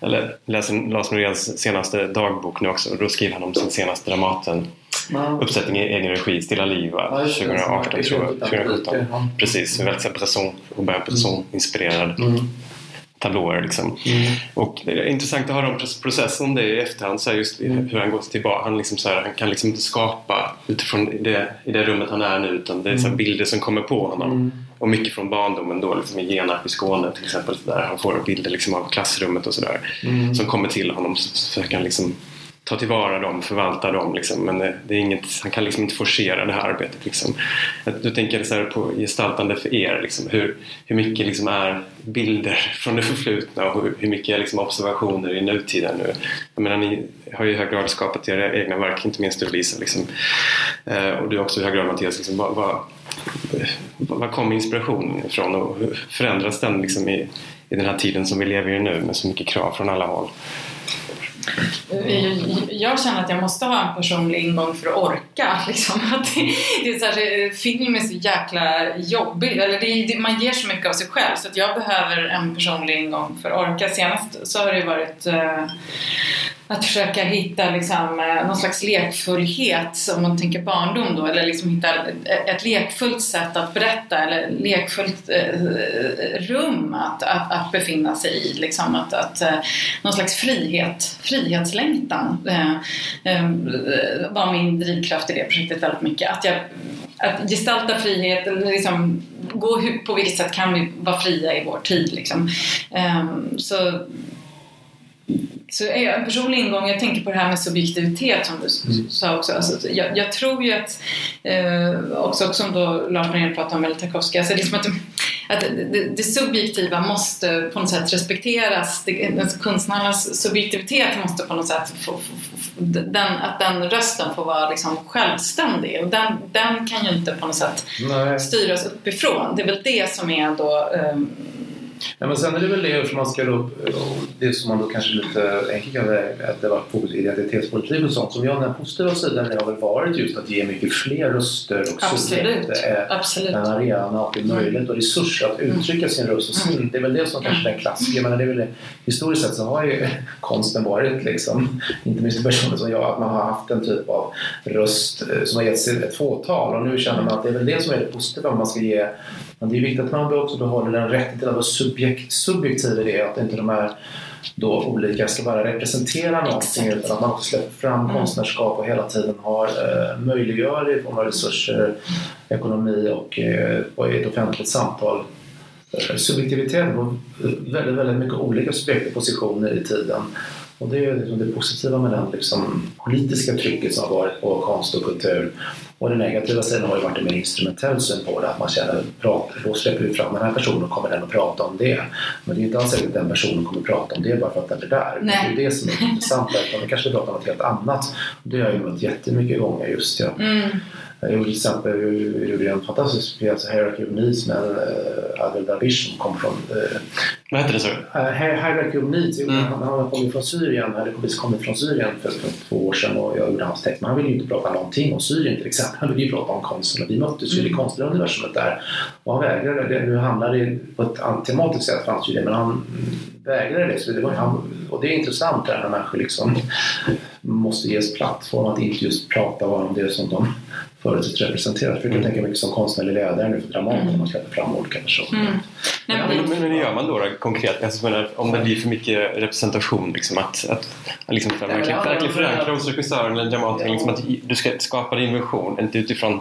Eller läser Lars Noréns senaste dagbok nu också. Då skriver han om sin senaste Dramaten Ja. uppsättning i egen regi, Stilla liv? Ja, just det. 2018 tror jag. Utan 2017. publiken, ja. Precis, väldigt så här Bresson, Robert Bresson-inspirerad Mm. tablåer. Liksom. Mm. Och det är intressant att höra om proce- processen om det i efterhand. Så just Mm. hur han går tillbaka. Han, liksom så här, han kan liksom inte skapa utifrån det, i det rummet han är nu utan det är så här bilder som kommer på honom. Mm. Och mycket från barndomen då, liksom i Genarp i Skåne till exempel. Där han får bilder liksom av klassrummet och sådär. Mm. Som kommer till honom. Så försöker han liksom ta tillvara dem, förvalta dem. Liksom. Men eh, det, är inget, han kan liksom inte forcera det här arbetet. Liksom. Du tänker så här på gestaltande för er. Liksom, hur, hur mycket liksom är bilder från det förflutna och hur, hur mycket är liksom observationer i nutiden nu. Jag menar, ni har ju i hög grad skapat era egna verk, inte minst du Lisa. Liksom. Eh, och du också i hög grad Mattias. Liksom, vad, vad, vad kommer inspirationen ifrån och hur förändras den liksom, i, i den här tiden som vi lever i nu med så mycket krav från alla håll? Jag- känner att jag måste ha en personlig ingång för att orka. Liksom. Att det, det är så här, eh, film är så jäkla jobbigt. Eller det, det, man ger så mycket av sig själv så att jag behöver en personlig ingång för att orka. Senast så har det varit eh, att försöka hitta liksom, eh, någon slags lekfullhet, om man tänker barndom då, eller liksom hitta ett, lekfullt sätt att berätta eller lekfullt eh, rum att, att, att befinna sig i. Liksom, att, att, eh, någon slags frihet, frihetslängtan eh, eh, var min drivkraft i det projektet väldigt mycket. Att, jag, att gestalta frihet, liksom, gå på vilket sätt kan vi vara fria i vår tid. Liksom. Eh, så så är en personlig ingång, jag tänker på det här med subjektivitet som du Mm. sa också. Alltså, jag, jag tror ju att, eh, också som då Lars Norén pratade om, eller Tarkovsky, alltså liksom att, att det, det subjektiva måste på något sätt respekteras. Det, den konstnärernas subjektivitet måste på något sätt få, få, få, den, att den rösten får vara liksom självständig och den, den kan ju inte på något sätt Nej. styras uppifrån. Det är väl det som är då ehm, Ja, men sen är det väl det som man ska då, det som man då kanske lite enkelt kan säga att det var fokus identitetspolitik och sånt. Som jag den positiva sidan har väl varit just att ge mycket fler röster och Absolut. subjekt Absolut. en arena och möjlighet och resurser att uttrycka sin röst och sin. Det är väl det som kanske är den klassiska, men det är väl det, historiskt sett så har ju konsten varit liksom, inte minst personer som jag, att man har haft en typ av röst eh, som har getts ett fåtal och nu känner man att det är väl det som är det positiva om man ska ge men det är viktigt att man också behåller den rätten till att vara subjekt, subjektiv i det, att inte de här då olika ska bara representera någonting Exakt. utan att man också släpper fram Mm. konstnärskap och hela tiden har eh, möjliggör i form av resurser, ekonomi och, eh, och ett offentligt samtal. Eh, Subjektivitet på väldigt, väldigt mycket olika subjekt och positioner i tiden. Och det är liksom det positiva med den liksom, politiska trycket som har varit på konst och kultur. Och den negativa sidan har ju varit en mer instrumentell syn på det. Att man känner att då släpper vi fram den här personen och kommer den att prata om det. Men det är inte alls säkert att den personen kommer att prata om det bara för att den är där. Nej. Det är det som är intressant. Utan det kanske pratar om något helt annat. Det har jag ju mött jättemycket gånger just. Ja. Mm. Jag gjorde till exempel jag gjorde en fantastisk pjäs, Hierarchy of Needs, med uh, Adel Darwish som kom från uh, Vad heter det så? Uh, Hierarchy of Needs, Mm. han, han kom från Syrien, hade precis kommit från Syrien för, för två år sedan och jag gjorde hans text. Men han ville ju inte prata någonting om Syrien till exempel. Han ville ju prata om konsten och vi möttes ju i det Mm. konstnärliga universumet där. Och han vägrade. Det, nu handlar det på ett antematiskt sätt fanns ju det, men han vägrade det. Så det var, han, och det är intressant där när människor liksom måste ges plattform att inte just prata bara om det som de förut representerar. Jag försöker tänka mycket som konstnärlig ledare nu för Dramaten när man släpper fram olika personer. Mm. Nej, men Men, det, men, hur gör man då, då konkret? Alltså, menar, om det blir för mycket representation, liksom, att, att liksom, för, verkligen, verkligen förankra hos regissören eller dramatikern, liksom, att du ska skapa din vision, inte utifrån,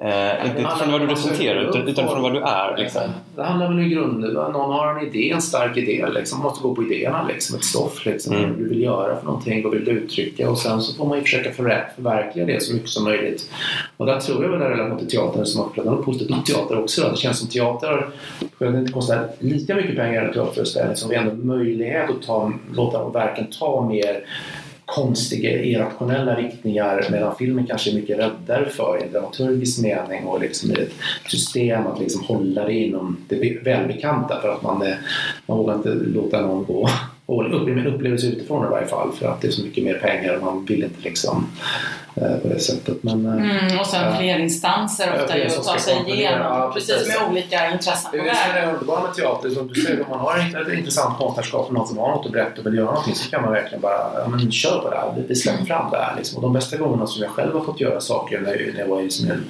eh, inte utifrån vad du om söka utan, upp utan från vad du är. Liksom. Det handlar väl i grunden någon har en idé, en stark idé. Liksom. Man måste gå på idéerna, liksom. ett stoff. Liksom. Mm. Vad du vill göra för någonting, vad vill du uttrycka? Och sen så får man ju försöka förver- förverkliga det så mycket som möjligt. Och där tror jag väl i relation till teatern som har pratat om positivt om teater också. Det känns som teater själv inte kostar lika mycket pengar en teaterföreställning som vi ändå möjlighet att ta, låta verken ta mer konstiga, irrationella riktningar medan filmen kanske är mycket räddare för i dramaturgisk mening och liksom i ett system att liksom hålla det inom det välbekanta för att man, eh, man vågar inte låta någon gå och uppleva upplevelse utifrån i varje fall för att det är så mycket mer pengar och man vill inte liksom på det sättet. Men, eh, mm, och sen Ja. fler instanser ofta ju att ta ska sig igenom. Ja, precis, precis. med olika intressen Det på är det är vägen. det underbara med teater. Som du säger, om man har ett, ett intressant konstnärskap och någon som har något att berätta och vill göra någonting så kan man verkligen bara ja, men, kör på det här. Vi- släpper fram det här. Liksom. Och de bästa gångerna som jag själv har fått göra saker när jag, var i som en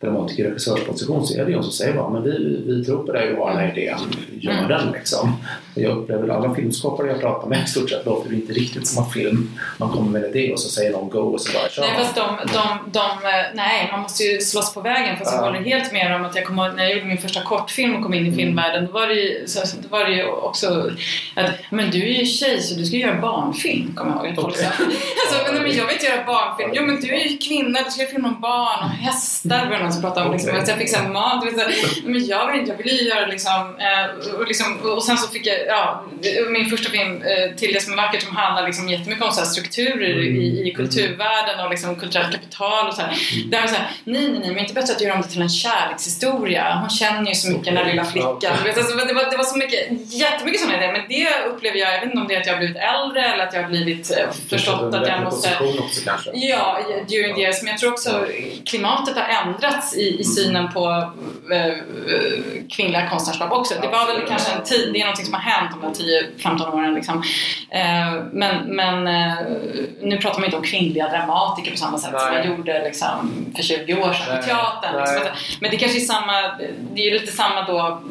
dramatiker regissörsposition så är det jag som säger bara men vi, vi tror på dig och har den här idén. Gör Mm. den liksom. Och jag upplever alla filmskapare jag pratar med i stort sett låter det inte riktigt som en film. Man kommer med en idé och så säger någon go och så bara kör Nej, man. Fast de, de, de, eh, nej, man måste ju slåss på vägen. Fast jag Ja. håller helt med om att jag kommer när jag gjorde min första kortfilm och kom in i filmvärlden. Då var det ju, så, så- då var det också att men du är ju tjej så du ska göra barnfilm, kommer jag ihåg att sa. Alltså, men, men jag vill inte göra barnfilm. Jo men du är ju kvinna, du ska filma om barn och hästar var det någon som pratade om. Liksom, Okej. att jag fick så här mat. vet, så Men jag vill inte, jag vill ju göra liksom, eh, och, liksom och sen så fick jag, ja, min första film eh, Till det som är vackert som handlar liksom jättemycket om så här strukturer i, i kulturvärlden och liksom kulturellt kapital och så här. Där var så här, nej, nej, nej, men inte bättre att göra om det till en kärlekshistoria. Hon känner ju så mycket den här lilla flickan. Alltså, det, var, det var så mycket, jättemycket sådana idéer. Men det upplever jag, jag vet inte om det är att jag har blivit äldre eller att jag har blivit eh, förstått att jag måste också kanske. Ja, during the years. Men jag tror också klimatet har ändrats i, i synen på eh, eh, kvinnliga konstnärskap också. Det var väl kanske en tid, det är något som har hänt de här 10-15 åren. Liksom. Eh, men men eh, nu pratar man inte om kvinnliga dramatiker samma sätt som Nej. man gjorde liksom, för 20 år sedan Nej. på teatern. Liksom. Men det kanske är samma, det är lite samma då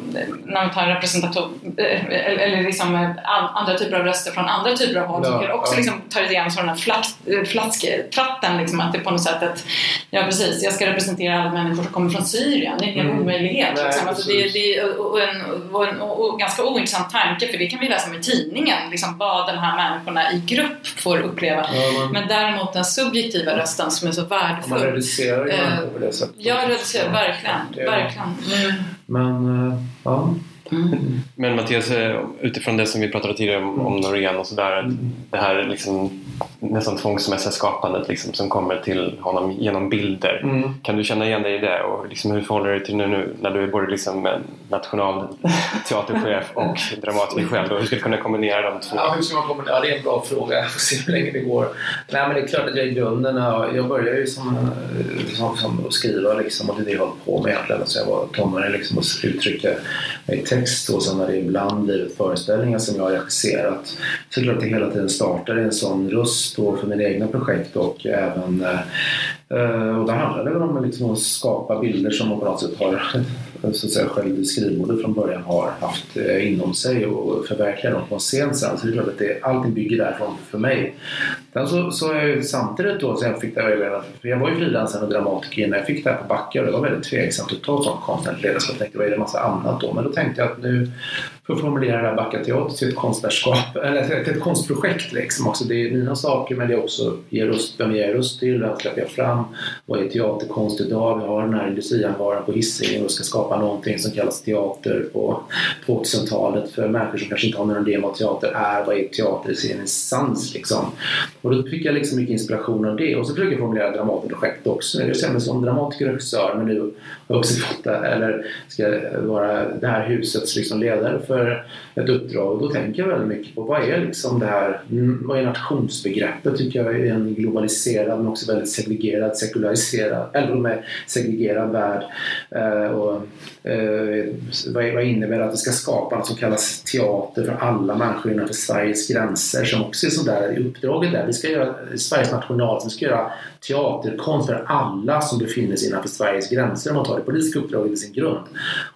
när man tar representation, eh, eller eller liksom eh, an- andra typer av röster från andra typer av håll Ja, som kan också ja. liksom tar igenom så den här flax, eh, flasktratten liksom att det på något sätt att ja precis, jag ska representera alla människor som kommer från Syrien. Det är ingen Mm. omöjlighet. Nej, liksom. alltså, det, det är och, en, och en och, och ganska ointressant tanke för det kan vi läsa om i tidningen, liksom, vad de här människorna i grupp får uppleva. Ja, man, Men däremot den subjektiva rösten som är så man värdefull. reducerar ju Eh, människor på det sättet. Jag reducerar verkligen, verkligen. Mm. Men eh, ja, Mm. Men Mattias, eh, utifrån det som vi pratade tidigare om, om Norén och sådär. Det här liksom, nästan tvångsmässiga skapandet liksom, som kommer till honom genom bilder. Mm. Kan du känna igen dig i det? Och liksom, hur förhåller du dig till det nu när du är både liksom nationalteaterchef och dramatiker själv? Och hur ska du kunna kombinera de två? Ja, hur ska man komma Ja, det är en bra fråga. Jag får se hur länge det går. Nej, men det är klart att jag i grunden, ja, jag började ju som, eh, som, som skriva liksom, och det är det jag har hållit på med egentligen. Så jag var tonåring liksom, och uttrycka mig text och sen har det ibland blivit föreställningar som jag har regisserat. Så det är klart att det hela tiden startar en sån röst då för mina egna projekt och även eh, och där handlar det väl om liksom att skapa bilder som man på något sätt har så att säga, själv i skrivbordet från början har haft eh, inom sig och förverkliga dem på en scen sen. Så det är klart att det, allting bygger därifrån för mig. Sen så, så jag ju samtidigt då, så jag, fick det, för jag var ju frilansare och dramatiker innan jag fick det här på Backa och det var väldigt tveksamt att ta sånt konstnärligt ledarskap. Jag tänkte, vad är det massa annat då? Men då tänkte jag att nu för att formulera det här Backa Teater till ett konstnärskap, eller till ett konstprojekt liksom. Också det är mina saker men det är också ge röst, vem jag ger röst till, vem släpper jag fram, vad är teaterkonst idag? Vi har den här industrianvaran på Hisingen och ska skapa någonting som kallas teater på 2000-talet för människor som kanske inte har någon idé om vad teater är, vad är teater i sin essens liksom. Och då fick jag liksom mycket inspiration av det och så försöker jag formulera dramatprojekt också. Jag känner mig som dramatiker och regissör men nu har jag också fått det, eller ska vara det här husets liksom ledare för ett uppdrag och då tänker jag väldigt mycket på vad är liksom det här, mm, vad är nationsbegreppet tycker jag i en globaliserad men också väldigt segregerad, sekulariserad, eller med segregerad värld. Eh, och, eh, vad, vad innebär det att det ska skapa något som kallas teater för alla människor innanför Sveriges gränser som också är sådär i uppdraget där. Vi ska göra Sveriges nationalsång, vi ska göra teaterkonst för alla som befinner sig innanför Sveriges gränser om man tar det politiska uppdraget i sin grund.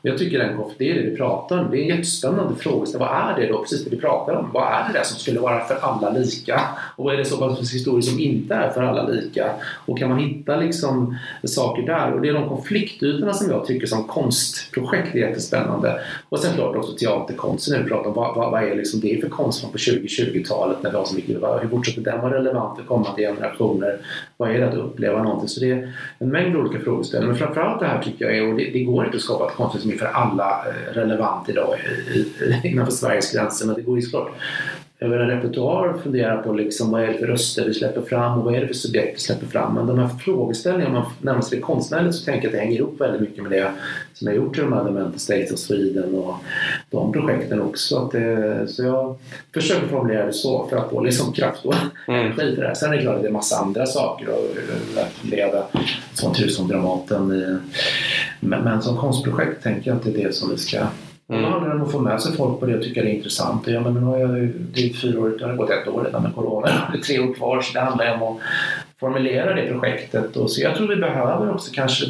Och jag tycker den, det är det vi pratar om. Det är en jättespännande fråga. Vad är det då? Precis det vi pratar om. Vad är det där som skulle vara för alla lika? Och vad är det så pass historier som inte är för alla lika? Och kan man hitta liksom saker där? Och det är de konfliktytorna som jag tycker som konstprojekt är jättespännande. Och sen klart också teaterkonsten när vi pratar om vad, vad, vad är liksom det för konst från på 2020-talet? när vi har så mycket, hur fortsätter den vara relevant för kommande generationer? Vad är det att uppleva någonting? Så det är en mängd olika frågeställningar. Men framförallt det här tycker jag är, och det, det går inte att skapa ett konst som är för alla eh, relevant idag eh, i, i, innanför Sveriges gränser. Men det går ju såklart över en repertoar och fundera på liksom vad är det för röster vi släpper fram och vad är det för subjekt vi släpper fram. Men de här frågeställningarna, om man närmar sig det konstnärligt så tänker jag att det hänger ihop väldigt mycket med det som jag gjort i de här The Mental States of Sweden och de projekten också. Att det, så jag försöker formulera det så för att få liksom kraft och energi mm. för det här. Sen är det klart att det är massa andra saker att leda sånt hus som Dramaten. Men, men som konstprojekt tänker jag att det är det som vi ska Mm. Då handlar det om att få med sig folk på det och tycka det är intressant. Ja, men nu har jag, det är fyra år, det har gått ett år redan med corona. Det är tre år kvar så det handlar om att formulera det projektet. Och så jag tror vi behöver också kanske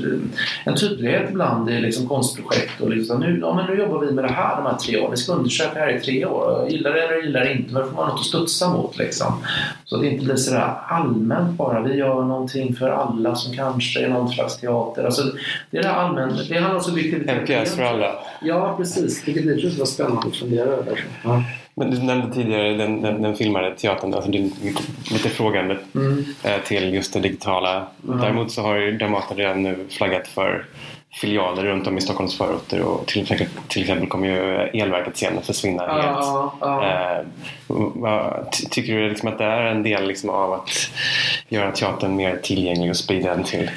en tydlighet ibland i liksom konstprojekt. Och liksom, nu, ja, men nu jobbar vi med det här de här tre åren. Vi ska undersöka det här i tre år. Gillar det eller gillar det inte. Men då får man något att studsa mot. Liksom. Så att det inte blir sådär allmänt bara. Vi gör någonting för alla som kanske är någon slags teater. Alltså, det är det allmänt. Det handlar om En pjäs för alla. Ja, precis. Vilket blir så spännande att fundera över. Ja. Men du nämnde tidigare den, den, den filmade teatern, alltså du lite frågande mm. Eh, till just det digitala. Mm. Däremot så har Dramaten redan nu flaggat för filialer runt om i Stockholms förorter och till, till exempel kommer ju elverket sen att försvinna ja, helt. Ja. Vad, tycker du liksom att det är en del liksom av att göra teatern mer tillgänglig och sprida den till?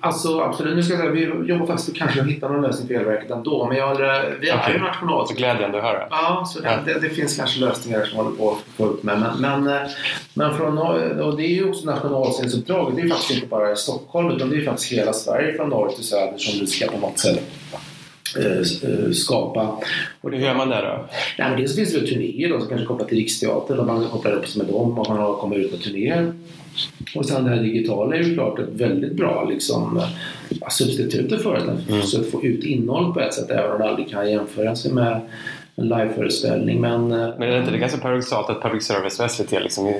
Alltså absolut. Nu ska jag säga, vi jobbar faktiskt på kanske att hitta någon lösning för elverket ändå. Men jag, vi är okay. ju national. Så glädjande att höra. Ja, så det, det, det, finns kanske lösningar som håller på att få upp med. Men, men, eh, men från, och det är ju också nationalscensuppdraget. Det är faktiskt inte bara i Stockholm utan det är faktiskt hela Sverige från norr till söder som vi ska på något sätt skapa. Och hur gör man det då? Nej, men dels finns det turnéer då, som kanske kopplar till Riksteatern och man kopplar upp sig med dem och man kommer ut på turnéer. Och sen det här digitala är ju klart ett väldigt bra liksom, substitut för det. Mm. Så att få ut innehåll på ett sätt även om det aldrig kan jämföra sig med en liveföreställning. Men, eh, Men är det inte det ganska paradoxalt att public service och SVT liksom,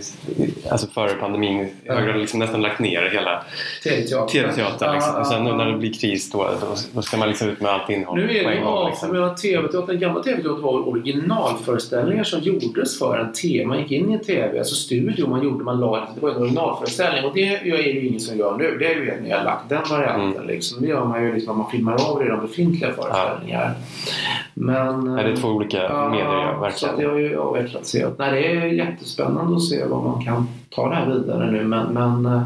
alltså före pandemin grad liksom nästan lagt ner hela tv-teater. tv-teatern liksom. Ja, och sen nu ja, när ja. det blir kris då, då, då ska man liksom ut med allt innehåll Nu är det en gång. ja, Liksom. menar, TV-teatern, den gamla tv-teatern var originalföreställningar som gjordes för en tv. Man gick in i en tv, alltså studio man gjorde, man la, det var en originalföreställning och det är ju ingen som gör nu. Det är ju helt nedlagt, den varianten Mm. liksom. Det gör man ju liksom, man filmar av redan befintliga föreställningar. Men... Nej, det är två olika medier, ja, Så det verkligen. har ju avvecklats helt. Nej, det är jättespännande att se vad man kan ta det här vidare nu men, men eh,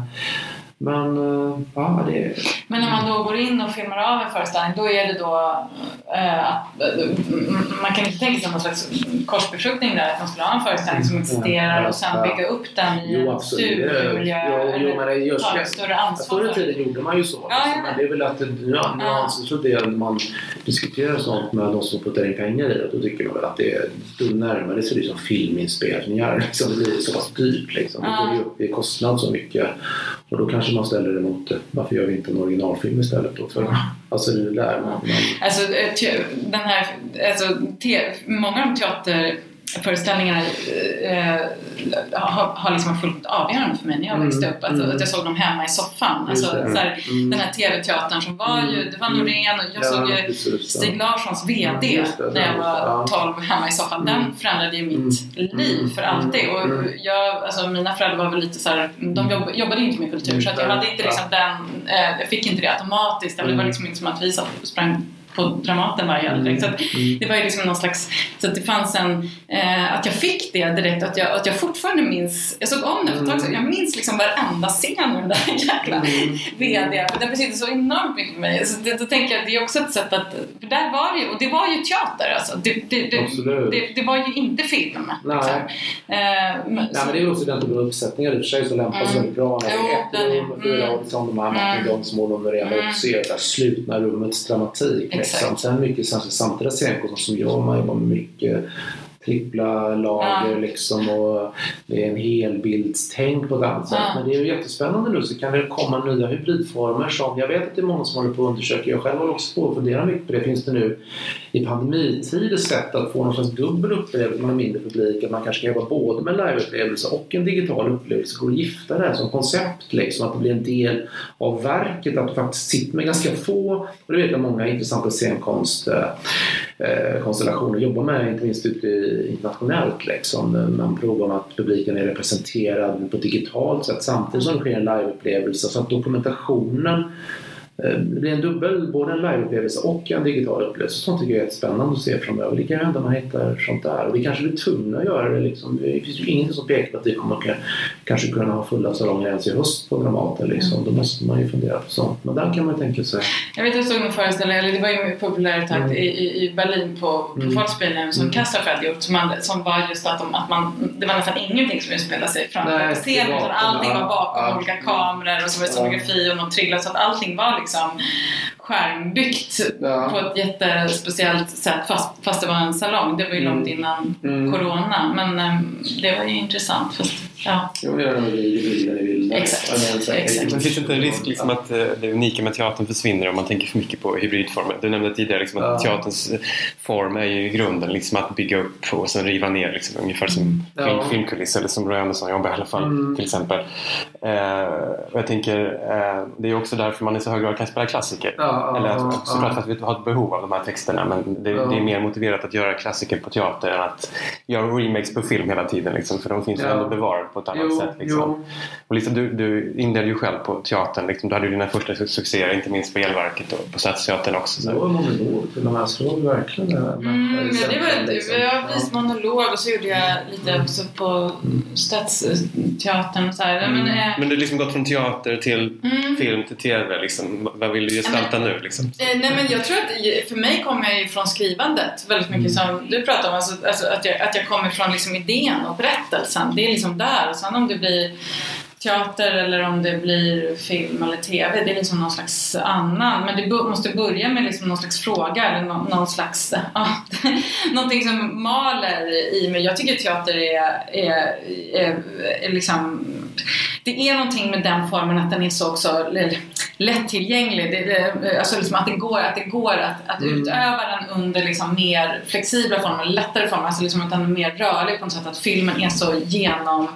men eh, ja, det är... Men när man då går in och filmar av en föreställning då är det då man kan inte tänka sig någon slags korsbefruktning där att man skulle ha en föreställning som existerar och sen bygga upp den i Jo, en det eller ta ett större Ja, ansvar Förr i det. tiden gjorde man ju så. Ja, ja. Men det är väl att det ja, nyanser så det man diskuterar sånt med de som puttar in pengar i det. Då tycker man väl att det är, då närmar det sig liksom filminspelningar. Liksom. Det blir så pass dyrt. Liksom. Det Ja. går ju upp i kostnad så mycket. Och då kanske man ställer det mot eh, varför gör vi inte en originalfilm istället då? För, alltså eh, det är där. Men, Alltså, den här, alltså, te, många av de teaterföreställningarna eh, har, har liksom varit fullt avgörande för mig när jag Mm, växte upp. Att, mm. att jag såg dem hemma i soffan. Alltså, här, Mm. Den här TV-teatern som var ju, det var Mm. Norén och jag Ja, såg ju precis. Stig Larssons VD Mm, det, när jag var ja. 12 hemma i soffan. Mm. Den förändrade ju mitt Mm. liv Mm. för alltid. Och Mm. jag, alltså, mina föräldrar var väl lite så här, de jobb, jobbade inte med kultur Mm. så jag hade inte liksom den, eh, jag fick inte det automatiskt. Det var Mm. liksom inte som att vi sprang på Dramaten varje helg direkt. Så att Mm. det var ju liksom någon slags, så att det fanns en, eh, att jag fick det direkt, att jag, att jag fortfarande minns, jag såg om den för ett tag sedan, jag minns liksom varenda scen ur den där jäkla Mm. VD, för den betyder så enormt mycket för mig. Så det, då tänker jag, det är också ett sätt att, för där var det ju, och det var ju teater alltså. Det, det, det, det, det var ju inte film. Nej. Liksom. Eh, men, Nej, men det är ju också den typen av uppsättningar i och för sig som lämpar sig Mm. väldigt bra. När det är ett rum, fyra mm. och liksom de här Martin Mm. Donsmål och Mm. också är det där slutna rummets dramatik. Exakt. Sen mycket kanske samtida scenkonster som jag, man jobbar med mycket trippla lager Ja. liksom och det är en helbildstänk på ett annat sätt. Ja. Men det är ju jättespännande nu så kan det komma nya hybridformer som jag vet att det är många som håller på att undersöka. Jag själv håller också på att fundera mycket på det. Finns det nu i pandemitider sätt att få någon slags dubbel upplevelse med mindre publik? Att man kanske kan jobba både med liveupplevelse och en digital upplevelse. Går att gifta det här som koncept liksom. Att det blir en del av verket. Att du faktiskt sitter med ganska få, och det vet jag många intressanta scenkonst Eh, konstellation att jobba med, inte minst ute internationellt. Liksom. Man provar med att publiken är representerad på ett digitalt sätt samtidigt som det sker en liveupplevelse. Så att dokumentationen det blir en dubbel, både en liveupplevelse och en digital upplevelse. Sånt tycker jag är jättespännande att se framöver. Det kan hända man hittar sånt där. Och vi kanske blir tvungna att göra det. Liksom. Det finns ju ingenting som pekar på att vi kommer att kanske kunna ha fulla salonger ens i höst på Dramaten. Liksom. Då måste man ju fundera på sånt. Men där kan man tänka sig. Jag vet jag såg en föreställning, eller det var ju populärt Mm. i, i, Berlin på, på Mm. Folkspielen som Mm. Hade gjort som, hade, som var just att, de, att man, det var nästan ingenting som utspelade sig framför scenen utan allting var bakom ja. olika kameror och så var det scenografi och någon trillade så att allting var liksom song. Skärmbyggt Ja. på ett jättespeciellt sätt fast, fast det var en salong. Det var ju Mm. långt innan Mm. corona men ehm, det var ju intressant. Fast, ja. Jo, det i bilden i bilden. Exakt. Exakt. Men finns det inte en risk liksom att eh, det unika med teatern försvinner om man tänker för mycket på hybridformer? Du nämnde tidigare liksom att Ja. teaterns eh, form är ju i grunden liksom att bygga upp och sen riva ner. Liksom, ungefär som Ja. film, filmkuliss eller som Roy Andersson jobbar i alla fall Mm. till exempel. Eh, och jag tänker eh, det är också därför man i så hög grad kan spela klassiker. Ja, ja, Eller ja, att, såklart för att vi har ett behov av de här texterna men det, Ja. det är mer motiverat att göra klassiker på teater än att göra remakes på film hela tiden. Liksom, för de finns ju Ja. ändå bevarade på ett annat Jo, sätt. Liksom. Och liksom, du, du inledde ju själv på teatern. Liksom, du hade ju dina första su- succéer, inte minst på Elverket och på Stadsteatern också. Det Så. var monolog till och med. Så det var verkligen det. här Mm, men det var, liksom. jag visade monolog och så gjorde jag lite också på Stadsteatern och så här. Men, eh, Men du har liksom gått från teater till mm. film till TV. Liksom. Vad vill du gestalta nu? Liksom? Eh, Nej men jag tror att för mig kommer jag från skrivandet väldigt mycket som du pratar om. Alltså, alltså att, jag, att jag kommer från liksom idén och berättelsen. Det är liksom där. Och sen om det blir teater eller om det blir film eller TV. Det är liksom någon slags annan. Men det måste börja med liksom någon slags fråga eller någon, någon slags... Ja, någonting som maler i mig. Jag tycker teater är, är, är, är liksom det är någonting med den formen att den är så också lättillgänglig. Det, det, alltså liksom att det går att, det går att, att mm. utöva den under liksom mer flexibla former, lättare former. Alltså liksom att den är mer rörlig på något sätt. Att filmen är så genom...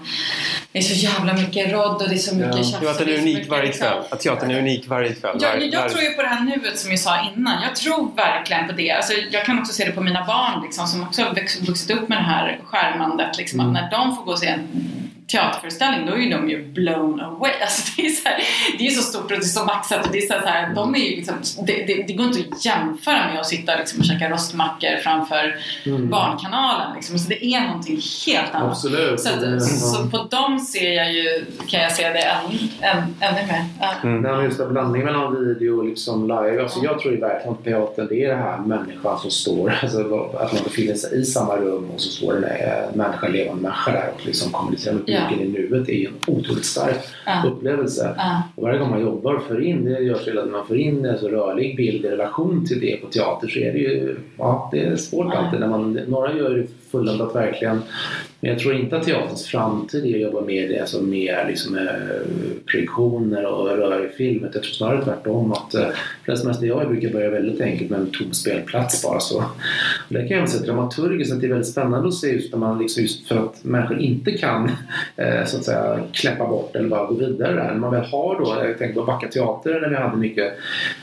Det är så jävla mycket rodd och det är så mycket ja. tjafs. Att den är unik varje kväll. Att teatern är unik varje kväll. Jag, jag, jag tror ju på det här nuet som jag sa innan. Jag tror verkligen på det. Alltså, jag kan också se det på mina barn liksom, som också har vuxit upp med det här skärmandet. Liksom, mm. Att när de får gå och se en teaterföreställning då är ju de ju blown away. Alltså det, är så här, det är så stort och det är så maxat och det är så här, de är ju liksom, det, det, det, går inte att jämföra med att sitta liksom och käka rostmackor framför mm. Barnkanalen. Liksom. Så det är någonting helt annat. Absolut. Så, att, så på dem ser jag ju, kan jag se det än, än, ännu mer. Ja. Mm. Nej, just blandningen mellan video och liksom live. Alltså, Jag tror ju verkligen att teatern det är det här människan som står, alltså, att man befinner sig i samma rum och så står det en människa, levande människa där och liksom kommunicerar med publiken i nuet är en otroligt stark ja. upplevelse. Ja. Och varje gång man jobbar och för in det görs hela man för in en så rörlig bild i relation till det på teater så är det ju ja, det är svårt alltid. När man, några gör fulländat verkligen men jag tror inte att teaterns framtid är att jobba med, alltså mer liksom, eh, projektioner och röra i filmet. Jag tror snarare tvärtom att eh, flest jag brukar börja väldigt enkelt med en tom spelplats bara så. Och det kan jag säga dramaturgiskt att det är väldigt spännande att se just när man liksom, just för att människor inte kan eh, så att säga kläppa bort eller bara gå vidare där. När man väl har då, jag tänker på Backa teater där vi hade mycket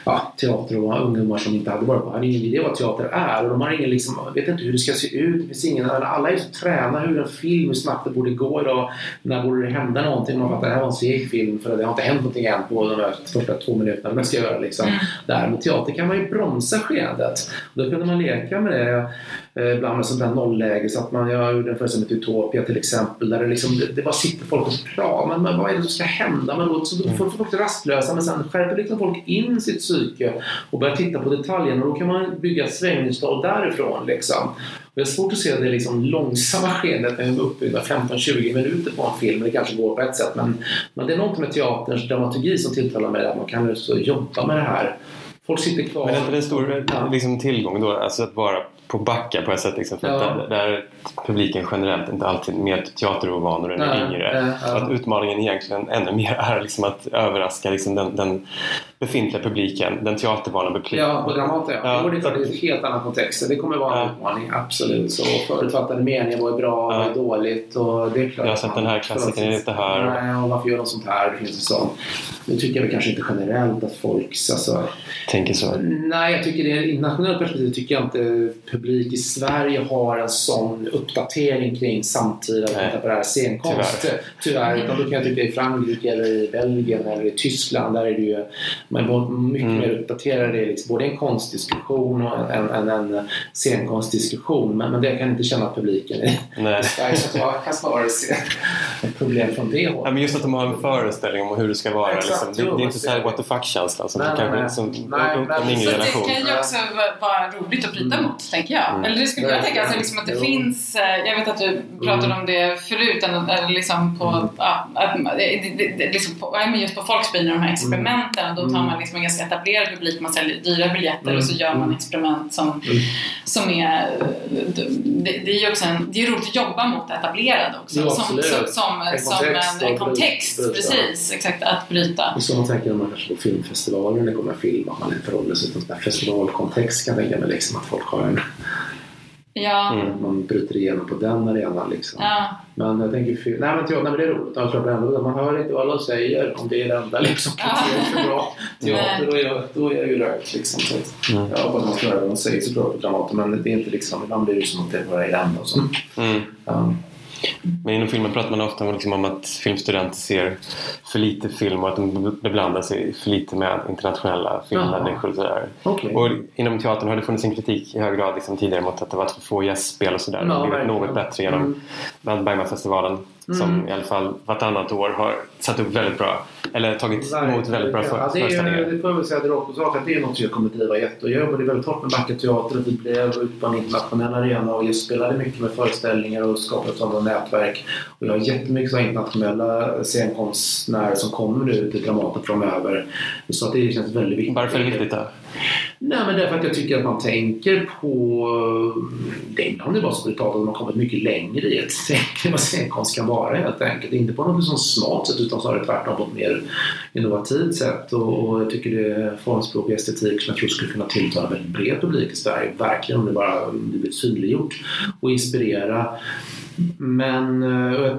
ja, teater och ungdomar som inte hade varit på, hade ingen idé vad teater är och de har ingen liksom, vet inte hur det ska se ut, det finns ingen, alla är så tränade hur en film, hur snabbt det borde gå idag. När borde det hända någonting? Man fattar att det här var en seg film för det har inte hänt någonting än på de första två minuterna man ska göra. Liksom. Mm. Där. Med teater kan man ju bromsa skeendet. Då kunde man leka med det ibland med sånt där nollläge. Så att man, jag gjorde en föreställning med Utopia till exempel där det, liksom, det, det bara sitter folk och pratar. Men, vad är det som ska hända? Men då, så då får folk rastlösa men sen skärper liksom folk in sitt psyke och börjar titta på detaljerna och då kan man bygga ett svängningstal därifrån. Liksom. Det är svårt att se det liksom långsamma skeendet med uppbyggda 15-20 minuter på en film. Det kanske går på ett sätt men, men det är något med teaterns dramaturgi som tilltalar mig. Att man kan just jobba med det här. Folk sitter kvar. Men är inte det en stor liksom, tillgång då? Alltså att vara på backa på ett sätt. Liksom, för ja. där, där publiken generellt inte alltid mer teaterovanor än ja, yngre. Ja, att utmaningen egentligen ännu mer är liksom att överraska liksom den, den befintliga publiken, den teatervana publiken. Ja, på Dramaten ja. ja. Det är en helt annan kontext. Det kommer vara en utmaning, absolut. Så förutfattade meningar, vad är bra, vad är dåligt? Och det är klart jag har sett den här klassikern, är inte här. Nej, och varför gör de sånt här? Det finns en sån. Nu tycker jag väl kanske inte generellt att folk alltså, tänker så. Nej, jag tycker det i nationellt perspektiv tycker jag inte publik i Sverige har en sån uppdatering kring samtida kontemporär scenkonst. Tyvärr. Tyvärr. Utan då kan jag tycka i Frankrike eller i Belgien eller i Tyskland där är det ju är mycket mm. mer uppdaterad i liksom, både en konstdiskussion och en, en, en scenkonstdiskussion. Men, men det kan inte känna att publiken i Sverige så jag kan snarare se ett problem från det hållet. Ja, men just att de har en föreställning om hur det ska vara. Exakt, liksom. det, det, är inte så här what the fuck-känslan som nej, kanske nej, som nej, en yngre generation. Det kan ju också vara roligt att bryta mm. mot, tänker jag. Mm. Eller det skulle jag tänka, alltså, liksom att det jo. finns, eh, jag vet att du pratade mm. om det förut, liksom på, mm. ja, att, liksom på, just på Folksbyn, de här experimenten, då tar mm. man liksom en ganska etablerad publik, man säljer dyra biljetter och så gör man experiment som, som är, det, det är också en, det är roligt att jobba mot etablerad också. Jo, som, som, som, en som kontext, en, en kontext precis, exakt, att bryta. Och så man tänker man kanske på filmfestivaler det kommer film, att man förhåller sig till en festivalkontext kan jag tänka mig liksom att folk har en Ja. Mm. Man bryter igenom på den arenan. Liksom. Ja. Men jag tänker, nej men, teater, nej men det är roligt. Jag tror ändå, man hör inte vad alla säger om det är det enda liksom, kriteriet för bra teater. Då är, jag, då är jag ju rökt. Liksom. Så mm. Jag hoppas man ska höra vad de säger såklart på Dramaten men det är inte liksom, ibland blir det som att det bara är det enda. Så. Mm. Um, men inom filmen pratar man ofta liksom om att filmstudenter ser för lite film och att de beblandar sig för lite med internationella filmmänniskor och sådär. Okay. Och inom teatern har det funnits en kritik i hög grad liksom tidigare mot att det varit för få gästspel och sådär. Det har blivit något bättre genom mm. Bergmanfestivalen mm. som i alla fall vartannat år har satt upp väldigt bra eller tagit emot väldigt bra ja, det, är, det får jag väl säga direkt på sak att det är något som jag kommer driva jätte jag jobbade väldigt hårt med Backa Teater och vi blev ut på en internationell arena och jag spelade mycket med föreställningar och skapade sådana nätverk. Och jag har jättemycket så internationella scenkonstnärer som kommer nu till Dramaten framöver. Så att det känns väldigt viktigt. Varför är det viktigt då? Nej, men därför att jag tycker att man tänker på... Det är bara så brutalt att man kommit mycket längre i ett tänk vad scenkonst kan vara helt enkelt. Inte på något sånt smart sätt utan snarare tvärtom på ett mer innovativt sätt. Och, och jag tycker det är formspråk och estetik som jag tror skulle kunna tilltala en väldigt bred publik i Sverige. Verkligen om det bara blir synliggjort och inspirera. Men eh,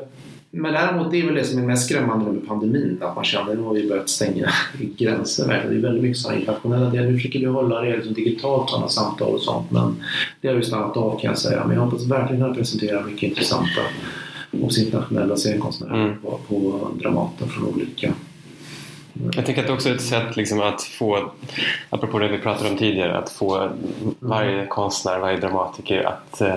men däremot, det är väl det som är mest skrämmande med pandemin. Att man känner att nu har vi börjat stänga gränser. Det är väldigt mycket sådana internationella delar. Nu försöker vi hålla det liksom digitalt, sådana samtal och sånt. Men det har ju stannat av kan jag säga. Men jag hoppas verkligen kunna presentera mycket intressanta hos internationella scenkonstnärer mm. på, på Dramaten från olika jag tänker att det också är ett sätt liksom att få, apropå det vi pratade om tidigare, att få varje konstnär, varje dramatiker att eh,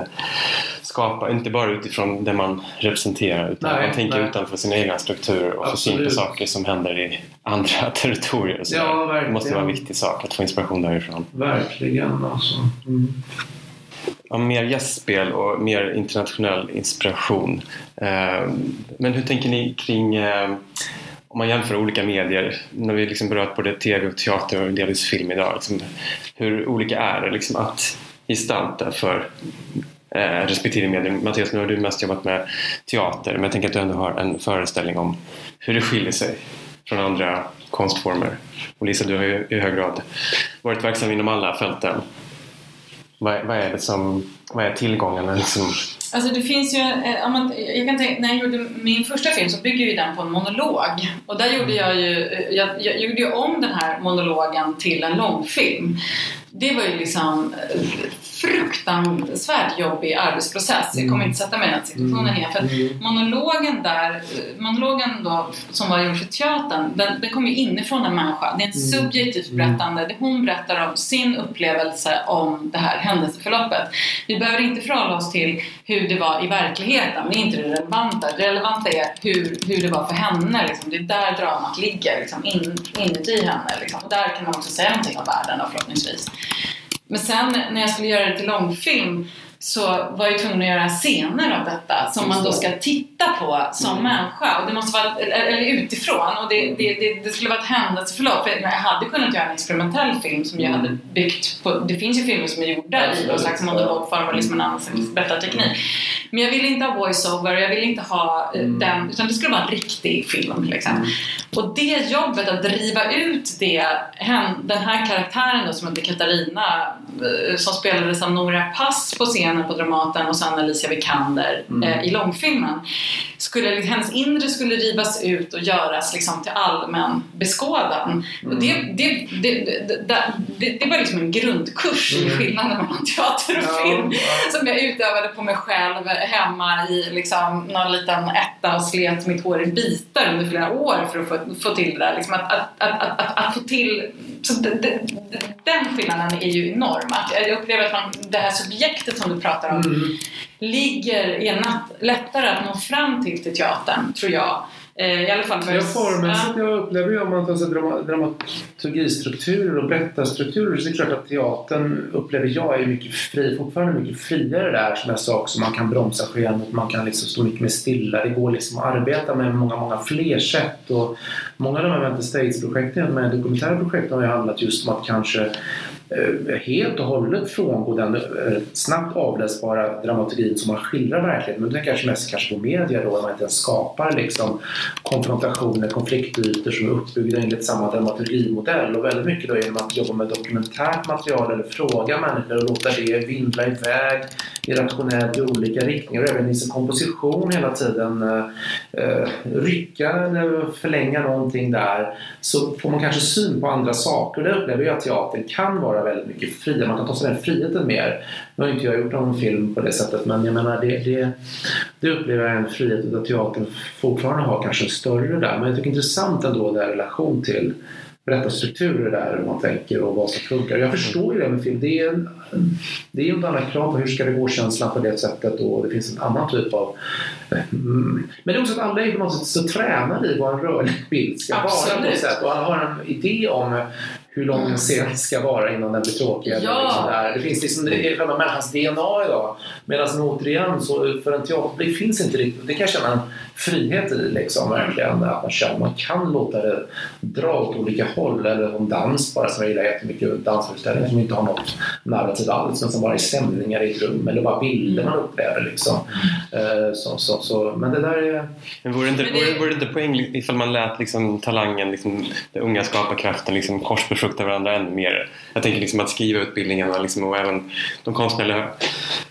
skapa, inte bara utifrån det man representerar utan nej, man tänker nej. utanför sina egna strukturer och få syn på saker som händer i andra territorier. Så ja, det måste vara en viktig sak att få inspiration därifrån. Verkligen alltså. Mm. Ja, mer gästspel och mer internationell inspiration. Eh, men hur tänker ni kring eh, om man jämför olika medier, när vi liksom berört både tv och teater och delvis film idag, liksom, hur olika är det liksom att gestalta för eh, respektive medier? Mattias, nu har du mest jobbat med teater, men jag tänker att du ändå har en föreställning om hur det skiljer sig från andra konstformer. Och Lisa, du har ju i hög grad varit verksam inom alla fälten. Vad, vad är det som, vad är tillgången liksom, Alltså det finns ju, eh, om man, jag kan tänka, när jag gjorde min första film så bygger ju den på en monolog. Och där gjorde jag ju, eh, jag, jag gjorde ju om den här monologen till en långfilm. Det var ju liksom eh, fruktansvärt jobbig arbetsprocess. Jag kommer mm. inte sätta mig i den situationen mm. igen. För mm. monologen där, monologen då, som var gjord för teatern, den, den kommer ju inifrån en människa. Det är ett subjektivt berättande. Det hon berättar om sin upplevelse om det här händelseförloppet. Vi behöver inte förhålla oss till hur det var i verkligheten. Det är inte det relevanta. Det relevanta är hur, hur det var för henne. Liksom. Det är där dramat ligger, liksom, in, inuti henne. Liksom. Och där kan man också säga någonting om världen förhoppningsvis. Men sen när jag skulle göra det till långfilm så var jag tvungen att göra scener av detta som man då ska titta på som mm. människa. Och det måste vara, eller utifrån. Och det, det, det, det skulle vara ett händelseförlopp. För jag hade kunnat göra en experimentell film som jag hade mm. byggt på... Det finns ju filmer som är gjorda i någon slags monologform och liksom en annan slags berättarteknik. Men jag ville inte ha voiceover, jag ville inte ha eh, mm. den, utan det skulle vara en riktig film. Liksom. Mm. Och det jobbet att driva ut det, den här karaktären då, som heter Katarina, eh, som spelades av Nora Pass på scenen på Dramaten och sen Alicia Vikander mm. eh, i långfilmen. Skulle, hennes inre skulle rivas ut och göras liksom, till allmän beskådan. Mm. Och det, det, det, det, var liksom en grundkurs mm. i skillnaden mellan teater och ja, film ja. som jag utövade på mig själv hemma i liksom, någon liten etta och slet mitt hår i bitar under flera år för att få, få till det där. Liksom att, att, att, att, att få till... Så den skillnaden är ju enorm. Att jag upplever att man, det här subjektet som du pratar om mm. ligger, är lättare att nå fram till till teatern, tror jag Eh, I alla fall för... Ja, formmässigt. Jag upplever ju om man tar sig dramaturgistrukturer och berättarstrukturer så är det klart att teatern upplever jag är mycket fri, fortfarande mycket friare där som jag sa också. Man kan bromsa skeendet, man kan liksom stå mycket mer stilla. Det går liksom att arbeta med många, många fler sätt och många av de här Mental States-projekten, de här dokumentära projekten har ju handlat just om att kanske Eh, helt och hållet frångå den eh, snabbt avläsbara dramaturgin som man skildrar verkligheten. Men det kanske mest kanske på media då, när man inte ens skapar liksom konfrontationer, konfliktytor som är uppbyggda enligt samma dramaturgimodell. Och väldigt mycket då genom att jobba med dokumentärt material eller fråga människor och låta det vindla iväg irrationellt i olika riktningar och även i sin komposition hela tiden eh, eh, rycka eller förlänga någonting där så får man kanske syn på andra saker. Det upplever jag att teatern kan vara väldigt mycket friare. Man kan ta sig den friheten mer. Nu har inte jag gjort någon film på det sättet men jag menar det, det, det upplever jag en frihet där teatern fortfarande har kanske större där. Men jag tycker det är intressant ändå det i relation till berättarstrukturer där hur man tänker och vad som funkar. Jag förstår ju det med film. Det är, en, det är ett annat krav på hur ska det gå-känslan på det sättet och det finns en annan typ av... Mm. Men det är också att alla är på något sätt så tränade i vad en rörlig bild ska Absolut. vara på något sätt och alla har en idé om hur lång en scen ska vara innan den blir tråkig. Ja. Liksom där. Det finns liksom det är själva människans DNA idag. Medan återigen, så för en teaterpublik finns inte riktigt... Det kan jag känna en frihet i liksom, verkligen. Att man känner man kan låta det dra åt olika håll. Eller om dans bara, som jag gillar jättemycket. Dansföreställningar som inte har något narrativ alls, men som bara är stämningar i ett rum. Eller bara bilder man upplever. Liksom. Eh, Så, så, så. Men det där är... Men vore det inte, vore, vore det inte poäng ifall man lät liksom, talangen, liksom, den unga skaparkraften liksom, korsbefrukta varandra ännu mer? Jag tänker liksom, att skriva utbildningarna liksom, och även de konstnärliga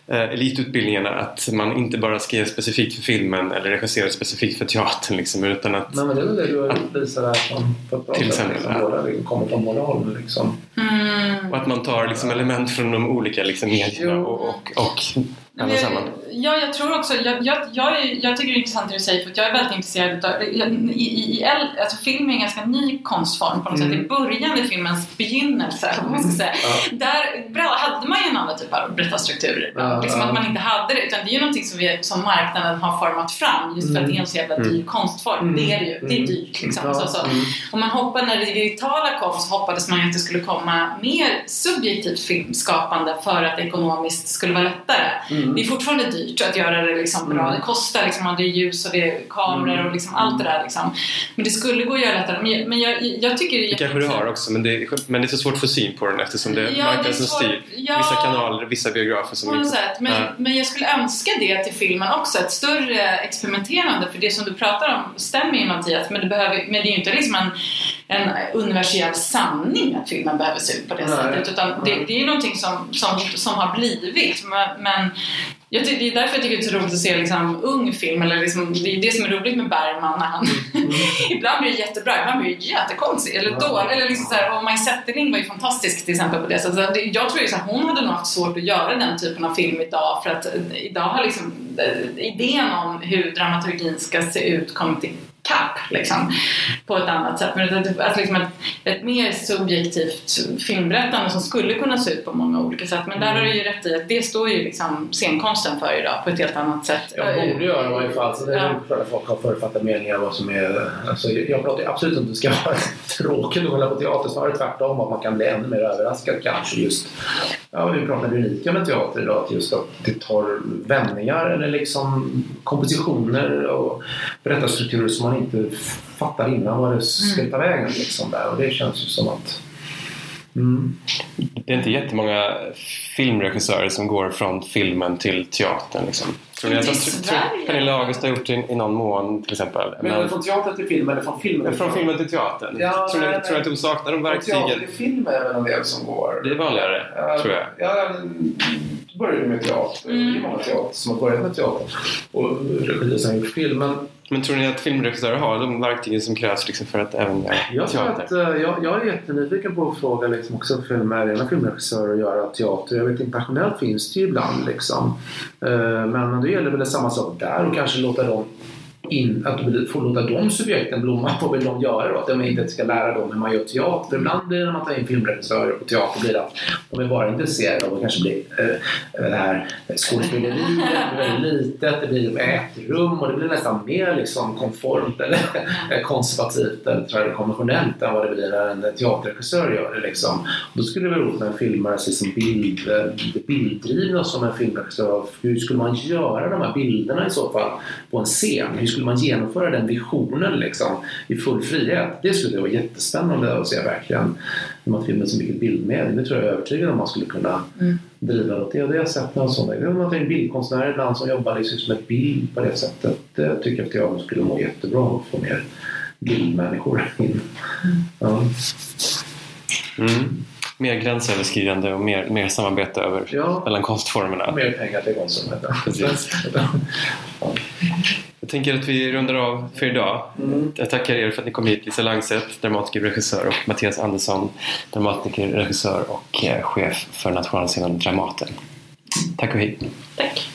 eh, elitutbildningarna att man inte bara skrev specifikt för filmen eller regisserade specifikt för teatern liksom, utan att Nej, men det är väl det du visar här som på ett bra Till sätt. exempel, Liksom, ja. båda kommer från båda håll. Liksom. Mm. och att man tar liksom, element från de olika liksom, medierna och, och, och alla jag- samman. Ja, jag tror också, jag, jag, jag, jag tycker det är intressant det du säger för att jag är väldigt intresserad av, i, i, i, alltså film är en ganska ny konstform på något Mm. sätt. I början i filmens begynnelse, man ska säga, Ja. där hade man ju en annan typ av berättarstrukturer. Ja, liksom att man inte hade det, utan det är ju någonting som, vi, som marknaden har format fram just för att det är en så jävla dyr Mm. konstform. Mm. Det är det ju, det är Mm. dyrt liksom. Så, så. mm. Om man hoppade när det digitala kom så hoppades man ju att det skulle komma mer subjektivt filmskapande för att det ekonomiskt skulle vara lättare. Mm. Det är fortfarande dyrt att göra det liksom bra. Mm. Det kostar liksom, det är ljus och det är kameror och liksom allt det där. Liksom. Men det skulle gå att göra lättare. Men jag, men jag, jag tycker det Det kanske du har också men det, men det är så svårt att få syn på den eftersom det är Ja, marknaden som styr. Ja. Vissa kanaler, vissa biografer som På något sätt. Men, Ja. men jag skulle önska det till filmen också. Ett större experimenterande. För det som du pratar om stämmer ju Mattias. Men det, behöver, men det är ju inte liksom en, en universell sanning att filmen behöver se ut på det Nej. sättet. Utan det, det är någonting som, som, som har blivit. Men, men jag tycker, det är därför jag tycker det är så roligt att se liksom, ung film. Eller liksom, det är det som är roligt med Bergman. När han, ibland blir det jättebra, ibland blir det jättekonstigt. Eller dåligt. Eller liksom så här, och Maj Zetterling var ju fantastisk till exempel på det sättet. Jag tror ju här, hon hade nog haft svårt att göra den typen av film idag. För att eh, idag har liksom eh, idén om hur dramaturgin ska se ut kommit ikapp liksom, på ett annat sätt. Men att, att liksom ett, ett mer subjektivt filmberättande som skulle kunna se ut på många olika sätt. Men där har du ju rätt i att det står ju liksom scenkonsten för idag på ett helt annat sätt. Jag borde göra i varje fall. Så det är Ja. folk har förutfattade meningar vad som är... Alltså, jag pratar absolut inte om att det ska vara tråkigt att hålla på teater. Snarare tvärtom. Att man kan bli ännu mer överraskad kanske just... Ja, vi pratar det unika med teater idag. Att just att det tar vändningar eller liksom kompositioner och berättarstrukturer som man inte fattar innan vad det ska ta vägen. Liksom där. Och det känns ju som att... Mm. Det är inte jättemånga filmregissörer som går från filmen till teatern. Liksom. Tror ni att Pernilla August har gjort det i, i någon mån till exempel? Men från teater till film eller från film? Men från filmen till teatern? Ja, tror, ni, nej, tror ni att hon saknar de Från teater verktygen? till film är väl en del som går. Det är vanligare, Ja, tror jag. Ja, men då började med teater. Mm. Det är många teater som har börjat med teater och regi som har gjort film. Men Men tror ni att filmregissörer har de verktygen som krävs liksom, för att även göra jag, tror teater? att, eh, jag, jag är jättenyfiken på att fråga liksom också filmer, rena filmregissörer att göra teater. Jag vet internationellt finns det ju ibland liksom. Eh, Men, men då gäller väl det samma sak där och kanske låta dem in, att du får låta de subjekten blomma. Vad vill de göra då? Att de inte ska lära dem hur man gör teater. För ibland blir det när man tar in filmregissörer på teater blir det att de är bara intresserade av att kanske bli äh, det här skådespeleriet. Det blir väldigt litet. Det blir ett rum och det blir nästan mer liksom konformt eller eh, konservativt eller traditionellt än vad det blir när en teaterregissör gör det. Liksom. Då skulle det vara roligt med en filmare som bild, det bilddrivna som en filmregissör. Hur skulle man göra de här bilderna i så fall på en scen? Skulle man genomföra den visionen liksom, i full frihet? Det skulle vara jättespännande att se verkligen. När man filmar så mycket bildmedium. Det tror jag är övertygad om man skulle kunna Mm. driva åt det. Och det har jag sett någon sån. Det är bildkonstnärer ibland som jobbar liksom som ett bild på det sättet. Det tycker jag att jag skulle må jättebra att få mer bildmänniskor in. Ja. Mm. Mer gränsöverskridande och mer, mer samarbete över, Ja. mellan konstformerna. Mer pengar till. Precis. Jag tänker att vi rundar av för idag. Mm. Jag tackar er för att ni kom hit. Lisa Langset, dramatiker, regissör och Mattias Andersson, dramatiker, regissör och eh, chef för nationalscenen Dramaten. Tack och hej. Tack.